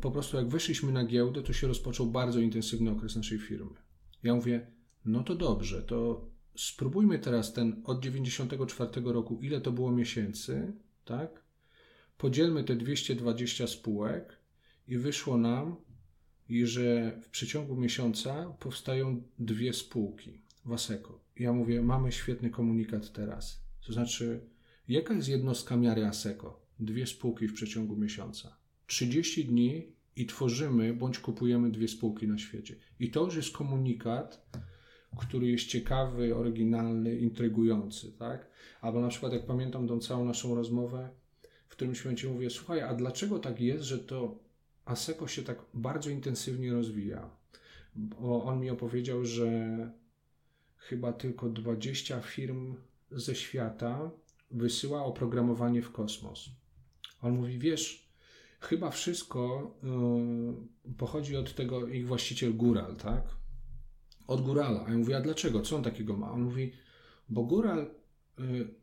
po prostu jak wyszliśmy na giełdę, to się rozpoczął bardzo intensywny okres naszej firmy. Ja mówię, no to dobrze, to spróbujmy teraz ten od 94 roku, ile to było miesięcy, tak? Podzielmy te 220 spółek i wyszło nam, że w przeciągu miesiąca powstają dwie spółki Waseko. Ja mówię, mamy świetny komunikat teraz. To znaczy, jaka jest jednostka miary ASECO? Dwie spółki w przeciągu miesiąca. 30 dni i tworzymy bądź kupujemy dwie spółki na świecie. I to już jest komunikat, który jest ciekawy, oryginalny, intrygujący, tak? Albo na przykład, jak pamiętam tą całą naszą rozmowę, w którymś momencie mówię, słuchaj, a dlaczego tak jest, że to ASECO się tak bardzo intensywnie rozwija? Bo on mi opowiedział, że chyba tylko 20 firm ze świata wysyła oprogramowanie w kosmos. On mówi, wiesz, chyba wszystko yy, pochodzi od tego ich właściciel Gural, tak? Od Gurala. A ja mówię, a dlaczego? Co on takiego ma? On mówi, bo Gural Y,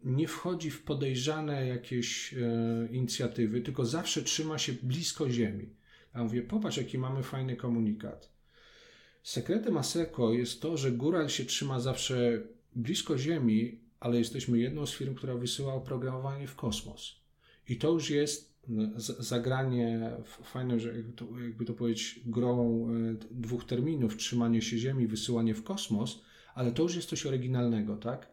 nie wchodzi w podejrzane jakieś y, inicjatywy, tylko zawsze trzyma się blisko ziemi. Ja mówię, popatrz, jaki mamy fajny komunikat. Sekretem ASECO jest to, że Góral się trzyma zawsze blisko ziemi, ale jesteśmy jedną z firm, która wysyła oprogramowanie w kosmos. I to już jest zagranie fajne, że jakby to, powiedzieć, grą y, dwóch terminów, trzymanie się ziemi, wysyłanie w kosmos, ale to już jest coś oryginalnego, tak?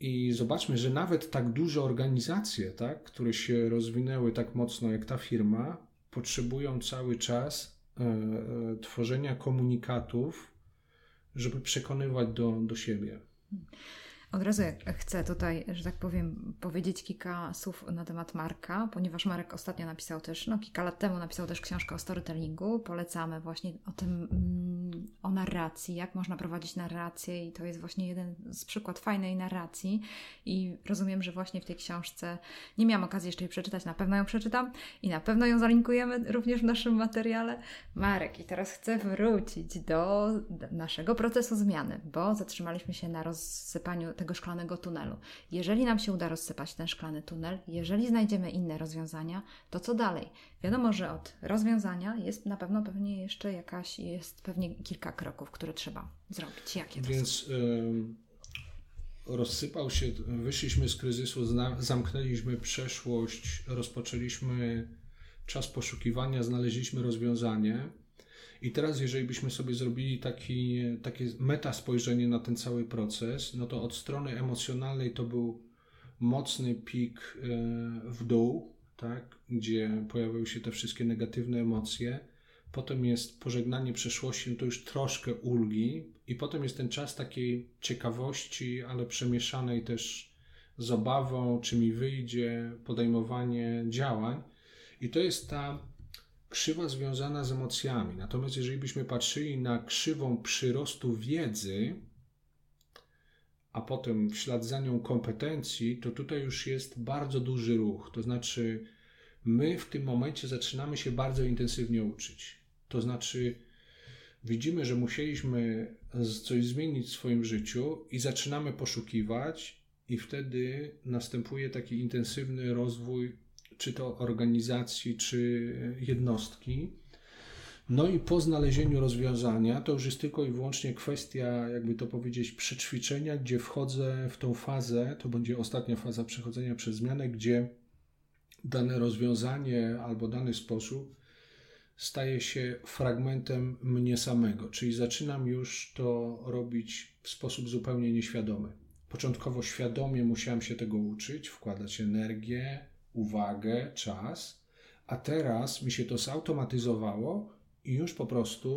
I zobaczmy, że nawet tak duże organizacje, tak, które się rozwinęły tak mocno jak ta firma, potrzebują cały czas e, e, tworzenia komunikatów, żeby przekonywać do, do siebie. Od razu chcę tutaj, że tak powiem, powiedzieć kilka słów na temat Marka, ponieważ Marek ostatnio napisał też, no kilka lat temu napisał też książkę o storytellingu. Polecamy właśnie o tym, mm, o narracji, jak można prowadzić narrację i to jest właśnie jeden z przykład fajnej narracji i rozumiem, że właśnie w tej książce nie miałam okazji jeszcze jej przeczytać, na pewno ją przeczytam i na pewno ją zalinkujemy również w naszym materiale. Marek, i teraz chcę wrócić do naszego procesu zmiany, bo zatrzymaliśmy się na rozsypaniu tego szklanego tunelu. Jeżeli nam się uda rozsypać ten szklany tunel, jeżeli znajdziemy inne rozwiązania, to co dalej? Wiadomo, że od rozwiązania jest na pewno pewnie jeszcze jakaś, jest pewnie kilka kroków, które trzeba zrobić. Jakie to Więc są? rozsypał się, wyszliśmy z kryzysu, zamknęliśmy przeszłość, rozpoczęliśmy czas poszukiwania, znaleźliśmy rozwiązanie. I teraz, jeżeli byśmy sobie zrobili taki, takie meta spojrzenie na ten cały proces, no to od strony emocjonalnej to był mocny pik e, w dół, tak, gdzie pojawiały się te wszystkie negatywne emocje. Potem jest pożegnanie przeszłości, no to już troszkę ulgi, i potem jest ten czas takiej ciekawości, ale przemieszanej też z obawą, czy mi wyjdzie, podejmowanie działań. I to jest ta krzywa związana z emocjami. Natomiast jeżeli byśmy patrzyli na krzywą przyrostu wiedzy, a potem w ślad za nią kompetencji, to tutaj już jest bardzo duży ruch. To znaczy, my w tym momencie zaczynamy się bardzo intensywnie uczyć. To znaczy, widzimy, że musieliśmy coś zmienić w swoim życiu i zaczynamy poszukiwać, i wtedy następuje taki intensywny rozwój, czy to organizacji, czy jednostki. No i po znalezieniu rozwiązania, to już jest tylko i wyłącznie kwestia, jakby to powiedzieć, przećwiczenia, gdzie wchodzę w tą fazę, to będzie ostatnia faza przechodzenia przez zmianę, gdzie dane rozwiązanie albo dany sposób staje się fragmentem mnie samego, czyli zaczynam już to robić w sposób zupełnie nieświadomy. Początkowo świadomie musiałem się tego uczyć, wkładać energię, uwagę, czas, a teraz mi się to zautomatyzowało i już po prostu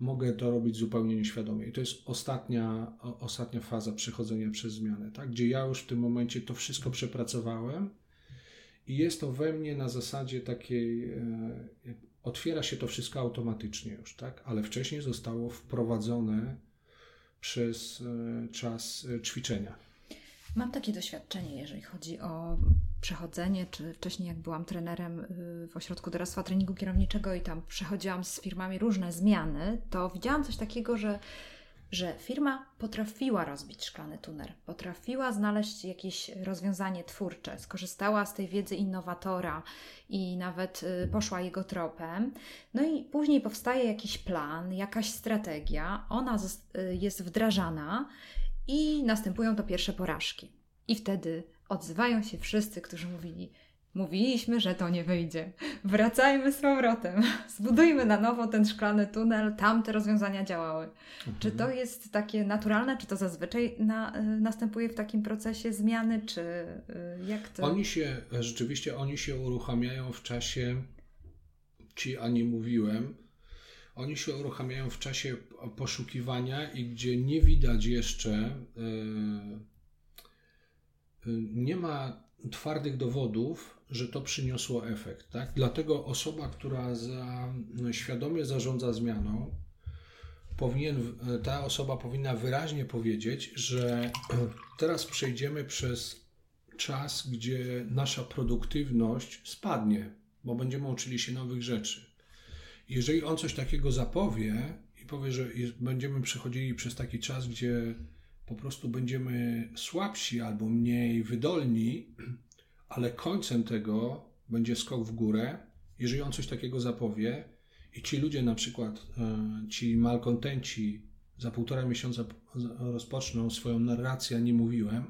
mogę to robić zupełnie nieświadomie. I to jest ostatnia, ostatnia faza przechodzenia przez zmianę, tak? gdzie ja już w tym momencie to wszystko przepracowałem i jest to we mnie na zasadzie takiej, e, otwiera się to wszystko automatycznie już, tak? ale wcześniej zostało wprowadzone przez e, czas e, ćwiczenia. Mam takie doświadczenie, jeżeli chodzi o przechodzenie, czy wcześniej jak byłam trenerem y, w ośrodku doradztwa treningu kierowniczego i tam przechodziłam z firmami różne zmiany, to widziałam coś takiego, że że firma potrafiła rozbić szklany tunel, potrafiła znaleźć jakieś rozwiązanie twórcze, skorzystała z tej wiedzy innowatora i nawet y, poszła jego tropem. No i później powstaje jakiś plan, jakaś strategia, ona y, jest wdrażana i następują to pierwsze porażki. I wtedy odzywają się wszyscy, którzy mówili: Mówiliśmy, że to nie wyjdzie. Wracajmy z powrotem. Zbudujmy na nowo ten szklany tunel. Tam te rozwiązania działały. Mhm. Czy to jest takie naturalne? Czy to zazwyczaj na, y, następuje w takim procesie zmiany? Czy y, jak to? Oni się, rzeczywiście, oni się uruchamiają w czasie, ci, a nie mówiłem, oni się uruchamiają w czasie poszukiwania i gdzie nie widać jeszcze, e, nie ma twardych dowodów, że to przyniosło efekt. Tak? Dlatego osoba, która za, świadomie zarządza zmianą, powinien, ta osoba powinna wyraźnie powiedzieć, że teraz przejdziemy przez czas, gdzie nasza produktywność spadnie, bo będziemy uczyli się nowych rzeczy. Jeżeli on coś takiego zapowie i powie, że będziemy przechodzili przez taki czas, gdzie po prostu będziemy słabsi albo mniej wydolni, ale końcem tego będzie skok w górę, jeżeli on coś takiego zapowie i ci ludzie na przykład, e, ci malkontenci za półtora miesiąca rozpoczną swoją narrację, nie mówiłem,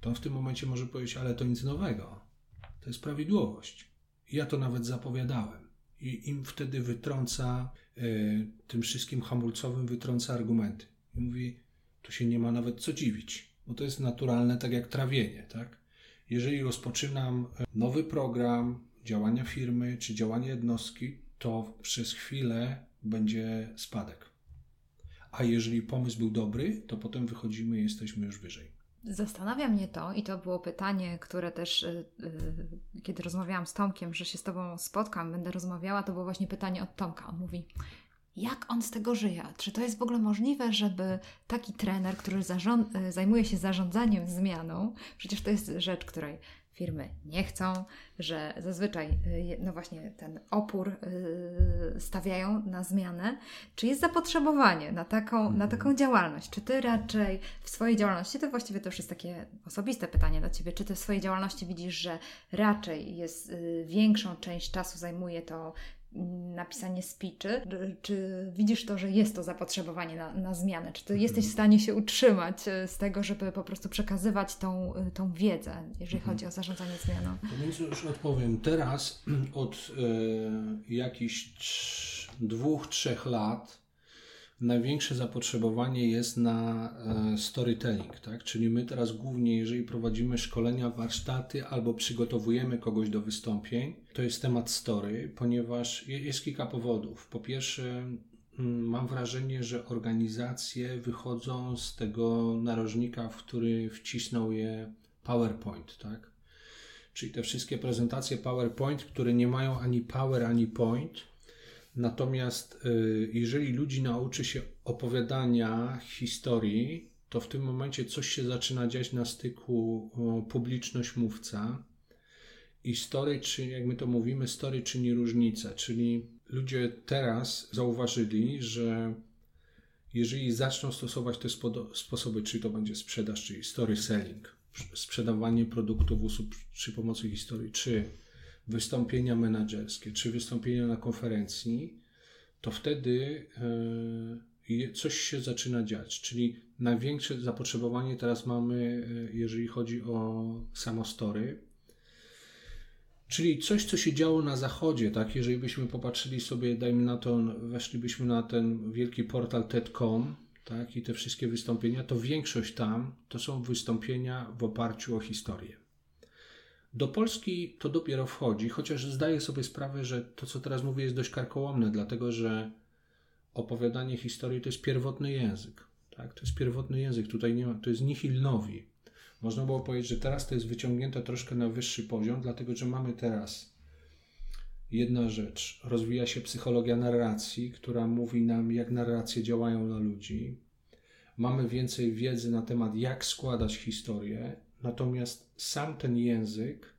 to on w tym momencie może powiedzieć, ale to nic nowego. To jest prawidłowość. Ja to nawet zapowiadałem i im wtedy wytrąca, e, tym wszystkim hamulcowym wytrąca argumenty. I mówi, tu się nie ma nawet co dziwić, bo to jest naturalne, tak jak trawienie, tak? Jeżeli rozpoczynam e, nowy program działania firmy czy działania jednostki, to przez chwilę będzie spadek. A jeżeli pomysł był dobry, to potem wychodzimy i jesteśmy już wyżej. Zastanawia mnie to, i to było pytanie, które też, y, y, kiedy rozmawiałam z Tomkiem, że się z Tobą spotkam, będę rozmawiała, to było właśnie pytanie od Tomka. On mówi, jak on z tego żyje? Czy to jest w ogóle możliwe, żeby taki trener, który y, zajmuje się zarządzaniem zmianą, przecież to jest rzecz, której firmy nie chcą, że zazwyczaj, y, no właśnie, ten opór y, stawiają na zmianę. Czy jest zapotrzebowanie na taką, na mhm. taką działalność? Czy ty raczej w swojej działalności, to właściwie to już jest takie osobiste pytanie do ciebie, czy ty w swojej działalności widzisz, że raczej jest większą część czasu zajmuje to napisanie speechy, czy widzisz to, że jest to zapotrzebowanie na, na zmianę? Czy ty jesteś w stanie się utrzymać e, z tego, żeby po prostu przekazywać tą, e, tą wiedzę, jeżeli mhm. chodzi o zarządzanie zmianą? To więc już odpowiem. Teraz od e, jakichś dwóch, trzech lat największe zapotrzebowanie jest na e, storytelling, tak? Czyli my teraz głównie, jeżeli prowadzimy szkolenia, warsztaty albo przygotowujemy kogoś do wystąpień, to jest temat story, ponieważ jest kilka powodów. Po pierwsze, mm, mam wrażenie, że organizacje wychodzą z tego narożnika, w który wcisnął je PowerPoint, tak? Czyli te wszystkie prezentacje PowerPoint, które nie mają ani power, ani point, Natomiast y, jeżeli ludzi nauczy się opowiadania historii, to w tym momencie coś się zaczyna dziać na styku publiczność-mówca i story, czy jak my to mówimy, story czyni różnicę. Czyli ludzie teraz zauważyli, że jeżeli zaczną stosować te sposoby, czy to będzie sprzedaż, czyli story selling, sprzedawanie produktów usług przy pomocy historii, czy wystąpienia menedżerskie czy wystąpienia na konferencji, to wtedy e, coś się zaczyna dziać. Czyli największe zapotrzebowanie teraz mamy, e, jeżeli chodzi o samostory. Czyli coś, co się działo na zachodzie, tak? Jeżeli byśmy popatrzyli sobie, dajmy na to, weszlibyśmy na ten wielki portal TED.com, tak? I te wszystkie wystąpienia, to większość tam to są wystąpienia w oparciu o historię. Do Polski to dopiero wchodzi, chociaż zdaję sobie sprawę, że to, co teraz mówię, jest dość karkołomne, dlatego że opowiadanie historii to jest pierwotny język. Tak? To jest pierwotny język, tutaj nie ma, to jest nihil nowi. Można było powiedzieć, że teraz to jest wyciągnięte troszkę na wyższy poziom, dlatego że mamy teraz jedna rzecz. Rozwija się psychologia narracji, która mówi nam, jak narracje działają na ludzi. Mamy więcej wiedzy na temat, jak składać historię, Natomiast sam ten język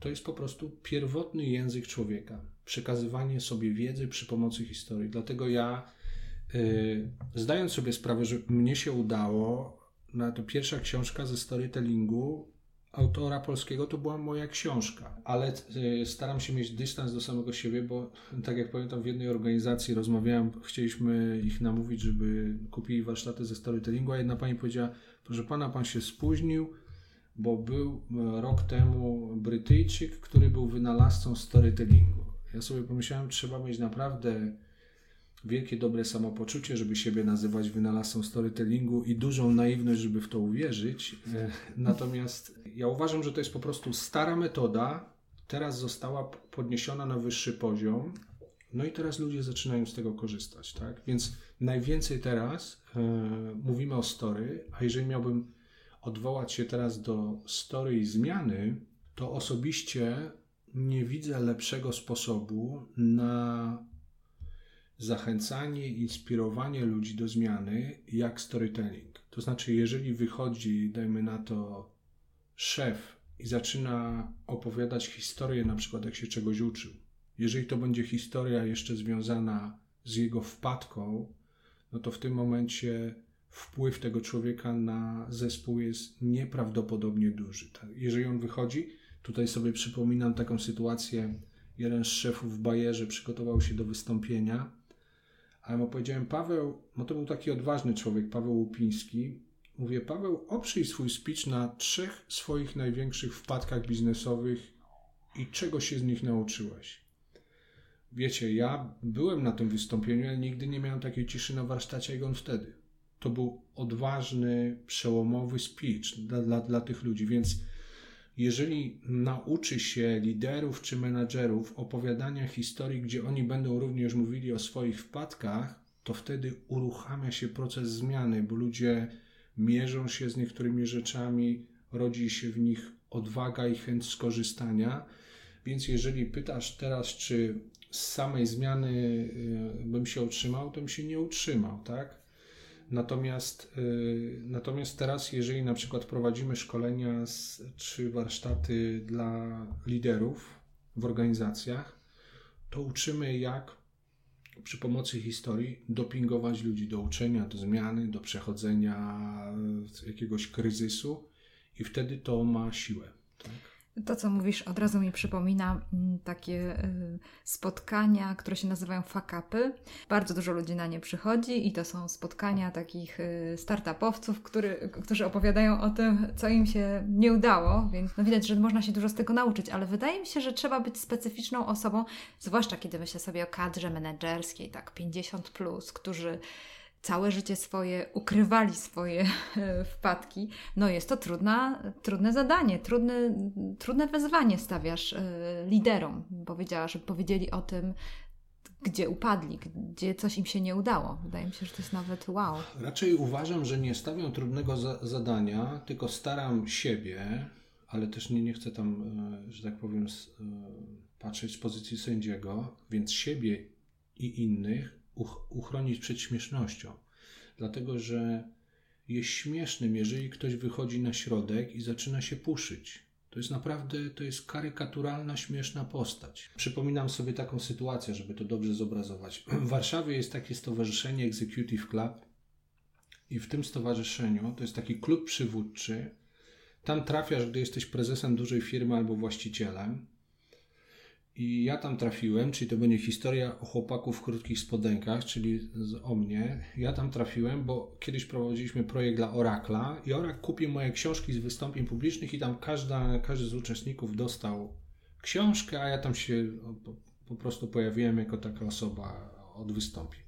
to jest po prostu pierwotny język człowieka. Przekazywanie sobie wiedzy przy pomocy historii. Dlatego ja, yy, zdając sobie sprawę, że mnie się udało, na to pierwsza książka ze storytellingu autora polskiego to była moja książka, ale yy, staram się mieć dystans do samego siebie, bo tak jak pamiętam w jednej organizacji rozmawiałem, chcieliśmy ich namówić, żeby kupili warsztaty ze storytellingu, a jedna pani powiedziała, proszę pana, pan się spóźnił, bo był e, rok temu Brytyjczyk, który był wynalazcą storytellingu. Ja sobie pomyślałem, trzeba mieć naprawdę wielkie, dobre samopoczucie, żeby siebie nazywać wynalazcą storytellingu i dużą naiwność, żeby w to uwierzyć. E, natomiast ja uważam, że to jest po prostu stara metoda, teraz została podniesiona na wyższy poziom, no i teraz ludzie zaczynają z tego korzystać, tak? Więc najwięcej teraz e, mówimy o story, a jeżeli miałbym odwołać się teraz do story i zmiany, to osobiście nie widzę lepszego sposobu na zachęcanie, inspirowanie ludzi do zmiany jak storytelling. To znaczy, jeżeli wychodzi, dajmy na to, szef i zaczyna opowiadać historię, na przykład jak się czegoś uczył, jeżeli to będzie historia jeszcze związana z jego wpadką, no to w tym momencie wpływ tego człowieka na zespół jest nieprawdopodobnie duży. Tak? Jeżeli on wychodzi, tutaj sobie przypominam taką sytuację, jeden z szefów w Bajerze przygotował się do wystąpienia, a ja mu powiedziałem, Paweł, no to był taki odważny człowiek, Paweł Łupiński, mówię, Paweł, oprzyj swój speech na trzech swoich największych wpadkach biznesowych i czego się z nich nauczyłeś. Wiecie, ja byłem na tym wystąpieniu, ale nigdy nie miałem takiej ciszy na warsztacie jak on wtedy to był odważny, przełomowy speech dla, dla, dla tych ludzi. Więc jeżeli nauczy się liderów czy menadżerów opowiadania historii, gdzie oni będą również mówili o swoich wpadkach, to wtedy uruchamia się proces zmiany, bo ludzie mierzą się z niektórymi rzeczami, rodzi się w nich odwaga i chęć skorzystania. Więc jeżeli pytasz teraz, czy z samej zmiany y, bym się utrzymał, to bym się nie utrzymał, tak? Natomiast, y, natomiast teraz, jeżeli na przykład prowadzimy szkolenia z, czy warsztaty dla liderów w organizacjach, to uczymy, jak przy pomocy historii dopingować ludzi do uczenia, do zmiany, do przechodzenia jakiegoś kryzysu, i wtedy to ma siłę. Tak? To, co mówisz, od razu mi przypomina mm, takie y, spotkania, które się nazywają fakapy. Bardzo dużo ludzi na nie przychodzi i to są spotkania takich y, startupowców, który, którzy opowiadają o tym, co im się nie udało, więc no widać, że można się dużo z tego nauczyć, ale wydaje mi się, że trzeba być specyficzną osobą, zwłaszcza kiedy myślę sobie o kadrze menedżerskiej, tak 50+, plus, którzy całe życie swoje ukrywali swoje e, wpadki, no jest to trudna, trudne zadanie, trudne, trudne wezwanie stawiasz e, liderom. Powiedziała, żeby powiedzieli o tym, gdzie upadli, gdzie coś im się nie udało. Wydaje mi się, że to jest nawet wow. Raczej uważam, że nie stawiam trudnego za zadania, tylko staram siebie, ale też nie, nie chcę tam, e, że tak powiem, patrzeć z pozycji sędziego, więc siebie i innych uchronić przed śmiesznością. Dlatego, że jest śmiesznym, jeżeli ktoś wychodzi na środek i zaczyna się puszyć. To jest naprawdę, to jest karykaturalna, śmieszna postać. Przypominam sobie taką sytuację, żeby to dobrze zobrazować. W Warszawie jest takie stowarzyszenie Executive Club i w tym stowarzyszeniu, to jest taki klub przywódczy, tam trafiasz, gdy jesteś prezesem dużej firmy albo właścicielem i ja tam trafiłem, czyli to będzie historia o chłopaku w krótkich spodenkach, czyli o mnie. Ja tam trafiłem, bo kiedyś prowadziliśmy projekt dla Oracla i Oracle kupił moje książki z wystąpień publicznych i tam każda, każdy z uczestników dostał książkę, a ja tam się po, po prostu pojawiłem jako taka osoba od wystąpień.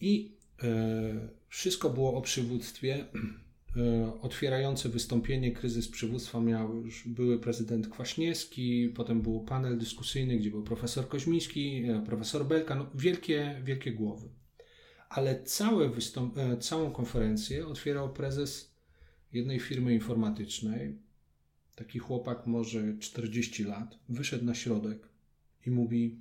I e, wszystko było o przywództwie. E, otwierające wystąpienie kryzys przywództwa miał już były prezydent Kwaśniewski, potem był panel dyskusyjny, gdzie był profesor Koźmiński, e, profesor Belka, no wielkie, wielkie głowy. Ale całe wystąp- e, całą konferencję otwierał prezes jednej firmy informatycznej. Taki chłopak, może 40 lat, wyszedł na środek i mówi: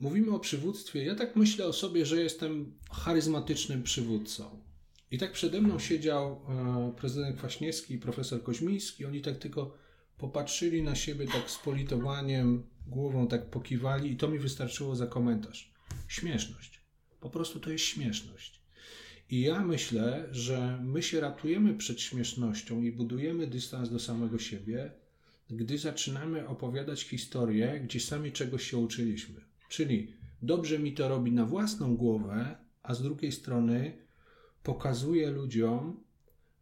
Mówimy o przywództwie. Ja tak myślę o sobie, że jestem charyzmatycznym przywódcą. I tak przede mną siedział e, prezydent Kwaśniewski i profesor Koźmiński. Oni tak tylko popatrzyli na siebie tak z politowaniem, głową tak pokiwali i to mi wystarczyło za komentarz. Śmieszność. Po prostu to jest śmieszność. I ja myślę, że my się ratujemy przed śmiesznością i budujemy dystans do samego siebie, gdy zaczynamy opowiadać historię, gdzie sami czegoś się uczyliśmy. Czyli dobrze mi to robi na własną głowę, a z drugiej strony pokazuje ludziom,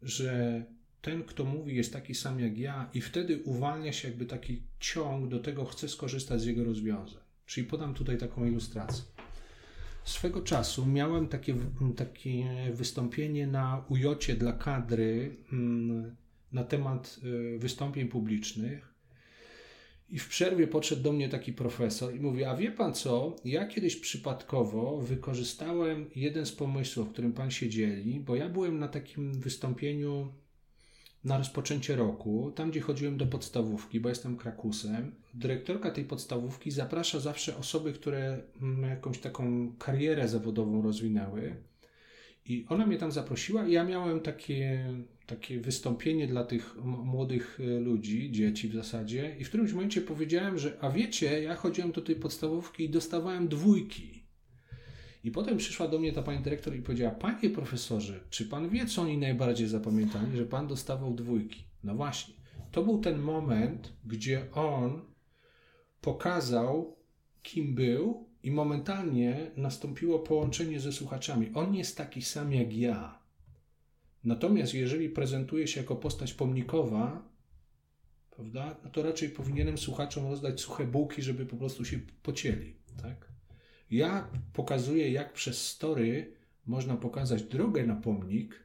że ten, kto mówi, jest taki sam jak ja, i wtedy uwalnia się jakby taki ciąg do tego, chcę skorzystać z jego rozwiązań. Czyli podam tutaj taką ilustrację. Swego czasu miałem takie, takie wystąpienie na ujocie dla kadry na temat y, wystąpień publicznych i w przerwie podszedł do mnie taki profesor i mówi: A wie pan co? Ja kiedyś przypadkowo wykorzystałem jeden z pomysłów, którym pan się dzieli, bo ja byłem na takim wystąpieniu na rozpoczęcie roku, tam gdzie chodziłem do podstawówki, bo jestem krakusem. Dyrektorka tej podstawówki zaprasza zawsze osoby, które mm, jakąś taką karierę zawodową rozwinęły. I ona mnie tam zaprosiła i ja miałem takie takie wystąpienie dla tych młodych e, ludzi, dzieci w zasadzie, i w którymś momencie powiedziałem, że a wiecie, ja chodziłem do tej podstawówki i dostawałem dwójki. I potem przyszła do mnie ta pani dyrektor i powiedziała: Panie profesorze, czy pan wie, co oni najbardziej zapamiętali, że pan dostawał dwójki? No właśnie. To był ten moment, gdzie on pokazał, kim był, i momentalnie nastąpiło połączenie ze słuchaczami. On jest taki sam jak ja. Natomiast jeżeli prezentuje się jako postać pomnikowa, prawda, no to raczej powinienem słuchaczom rozdać suche bułki, żeby po prostu się pocięli. Tak? Ja pokazuję, jak przez story można pokazać drogę na pomnik,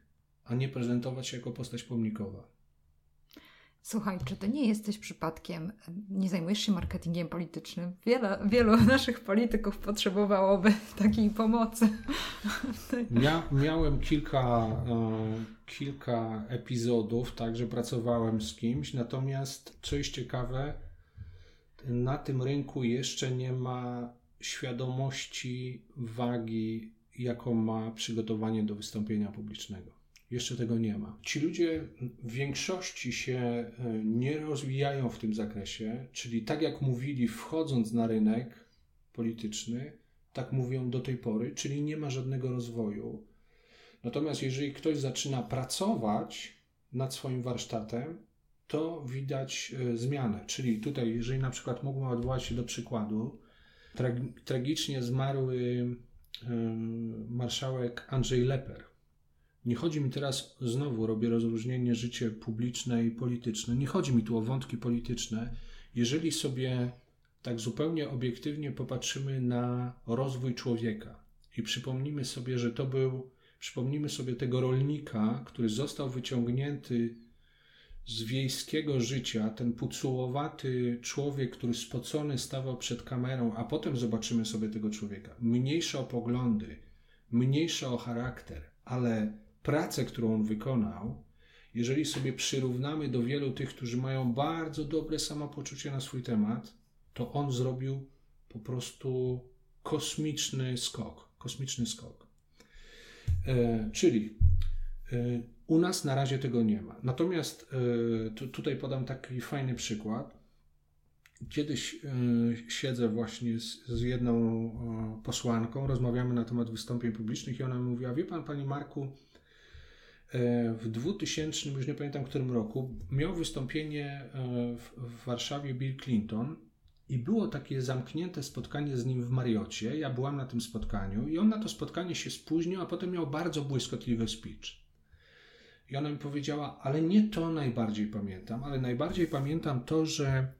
a nie prezentować się jako postać pomnikowa. Słuchaj, czy ty nie jesteś przypadkiem, nie zajmujesz się marketingiem politycznym? Wiele, wielu naszych polityków potrzebowałoby takiej pomocy. Mia, miałem kilka, e, kilka epizodów, tak, że pracowałem z kimś, natomiast co jest ciekawe, na tym rynku jeszcze nie ma świadomości wagi, jaką ma przygotowanie do wystąpienia publicznego. Jeszcze tego nie ma. Ci ludzie w większości się e, nie rozwijają w tym zakresie, czyli tak jak mówili, wchodząc na rynek polityczny, tak mówią do tej pory, czyli nie ma żadnego rozwoju. Natomiast jeżeli ktoś zaczyna pracować nad swoim warsztatem, to widać e, zmianę. Czyli tutaj, jeżeli na przykład mógłbym odwołać się do przykładu, tragicznie zmarły e, marszałek Andrzej Leper. Nie chodzi mi teraz, znowu robię rozróżnienie życie publiczne i polityczne. Nie chodzi mi tu o wątki polityczne. Jeżeli sobie tak zupełnie obiektywnie popatrzymy na rozwój człowieka i przypomnimy sobie, że to był, przypomnimy sobie tego rolnika, który został wyciągnięty z wiejskiego życia, ten pucułowaty człowiek, który spocony stawał przed kamerą, a potem zobaczymy sobie tego człowieka. Mniejsze o poglądy, mniejsze o charakter, ale pracę, którą on wykonał, jeżeli sobie przyrównamy do wielu tych, którzy mają bardzo dobre samopoczucie na swój temat, to on zrobił po prostu kosmiczny skok. Kosmiczny skok. E, czyli e, u nas na razie tego nie ma. Natomiast e, tu, tutaj podam taki fajny przykład. Kiedyś e, siedzę właśnie z, z jedną posłanką, rozmawiamy na temat wystąpień publicznych i ona mi mówiła, wie pan, panie Marku, w 2000, już nie pamiętam którym roku, miał wystąpienie w, w Warszawie Bill Clinton i było takie zamknięte spotkanie z nim w Mariocie. Ja byłam na tym spotkaniu i on na to spotkanie się spóźnił, a potem miał bardzo błyskotliwy speech. I ona mi powiedziała, ale nie to najbardziej pamiętam, ale najbardziej pamiętam to, że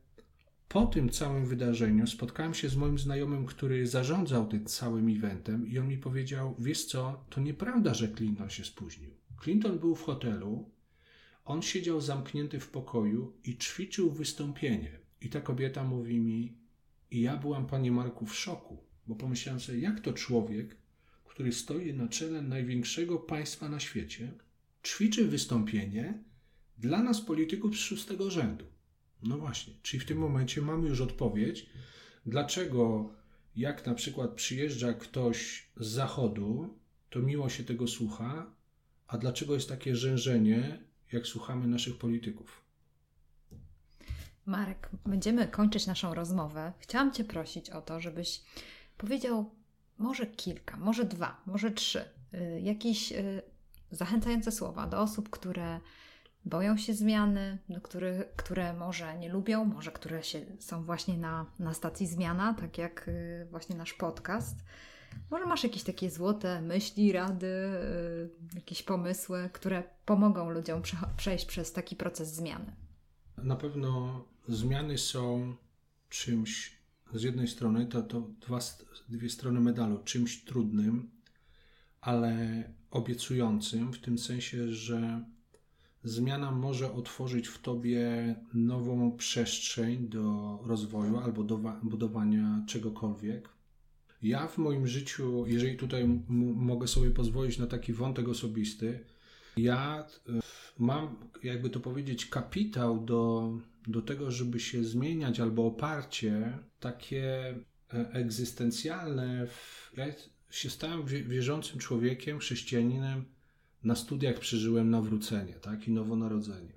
po tym całym wydarzeniu spotkałem się z moim znajomym, który zarządzał tym całym eventem i on mi powiedział, wiesz co, to nieprawda, że Clinton się spóźnił. Clinton był w hotelu, on siedział zamknięty w pokoju i ćwiczył wystąpienie. I ta kobieta mówi mi, i ja byłam, panie Marku, w szoku, bo pomyślałem sobie, jak to człowiek, który stoi na czele największego państwa na świecie, ćwiczy wystąpienie dla nas, polityków z szóstego rzędu. No właśnie, czyli w tym momencie mamy już odpowiedź, dlaczego jak na przykład przyjeżdża ktoś z zachodu, to miło się tego słucha, a dlaczego jest takie rzężenie, jak słuchamy naszych polityków. Marek, będziemy kończyć naszą rozmowę. Chciałam Cię prosić o to, żebyś powiedział może kilka, może dwa, może trzy, y, jakiś y, zachęcające słowa do osób, które boją się zmiany, do których, które może nie lubią, może które się, są właśnie na, na stacji zmiana, tak jak y, właśnie nasz podcast. Może masz jakieś takie złote myśli, rady, y, jakieś pomysły, które pomogą ludziom przejść przez taki proces zmiany? Na pewno zmiany są czymś, z jednej strony to, to dwa, dwie strony medalu, czymś trudnym, ale obiecującym, w tym sensie, że zmiana może otworzyć w tobie nową przestrzeń do rozwoju albo do budowania czegokolwiek. Ja w moim życiu, jeżeli tutaj mogę sobie pozwolić na taki wątek osobisty, ja e, mam, jakby to powiedzieć, kapitał do, do tego, żeby się zmieniać, albo oparcie takie e, egzystencjalne. Ja się stałem wierzącym człowiekiem, chrześcijaninem. Na studiach przeżyłem nawrócenie tak, i nowonarodzenie.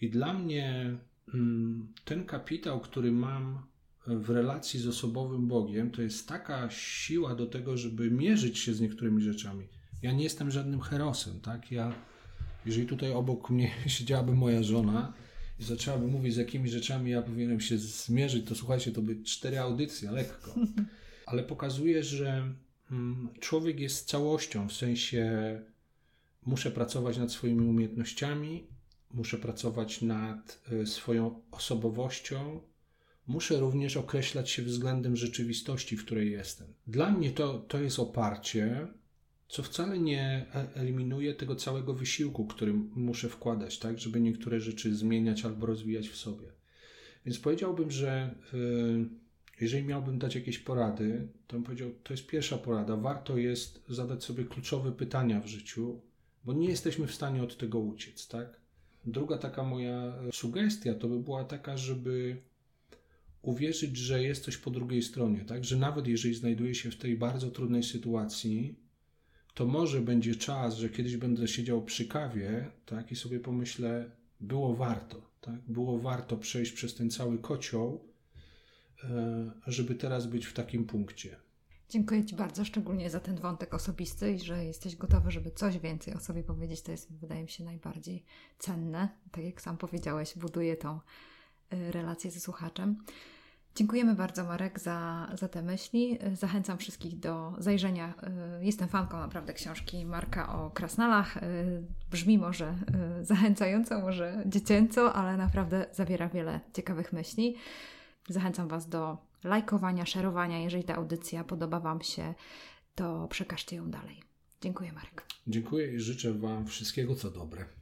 I dla mnie mm, ten kapitał, który mam w relacji z osobowym Bogiem, to jest taka siła do tego, żeby mierzyć się z niektórymi rzeczami. Ja nie jestem żadnym herosem, tak? Ja, jeżeli tutaj obok mnie siedziałaby moja żona i zaczęłaby mówić, z jakimi rzeczami ja powinienem się zmierzyć, to słuchajcie, to by cztery audycje, lekko. Ale pokazuje, że Mm, człowiek jest całością, w sensie muszę pracować nad swoimi umiejętnościami, muszę pracować nad e, swoją osobowością, muszę również określać się względem rzeczywistości, w której jestem. Dla mnie to, to jest oparcie, co wcale nie e, eliminuje tego całego wysiłku, który muszę wkładać, tak, żeby niektóre rzeczy zmieniać albo rozwijać w sobie. Więc powiedziałbym, że. Yy, jeżeli miałbym dać jakieś porady, to bym powiedział, to jest pierwsza porada. Warto jest zadać sobie kluczowe pytania w życiu, bo nie jesteśmy w stanie od tego uciec, tak? Druga taka moja sugestia to by była taka, żeby uwierzyć, że jest coś po drugiej stronie, tak? Że nawet jeżeli znajduję się w tej bardzo trudnej sytuacji, to może będzie czas, że kiedyś będę siedział przy kawie, tak? I sobie pomyślę, było warto, tak? Było warto przejść przez ten cały kocioł, E, żeby teraz być w takim punkcie. Dziękuję Ci bardzo, szczególnie za ten wątek osobisty i że jesteś gotowy, żeby coś więcej o sobie powiedzieć. To jest, wydaje mi się, najbardziej cenne. Tak jak sam powiedziałeś, buduje tą relację ze słuchaczem. Dziękujemy bardzo, Marek, za, za te myśli. Zachęcam wszystkich do zajrzenia. Y, jestem fanką naprawdę książki Marka o krasnalach. Y, brzmi może zachęcająco, może dziecięco, ale naprawdę zawiera wiele ciekawych myśli. Zachęcam Was do lajkowania, szerowania. Jeżeli ta audycja podoba Wam się, to przekażcie ją dalej. Dziękuję, Marek. Dziękuję i życzę Wam wszystkiego co dobre.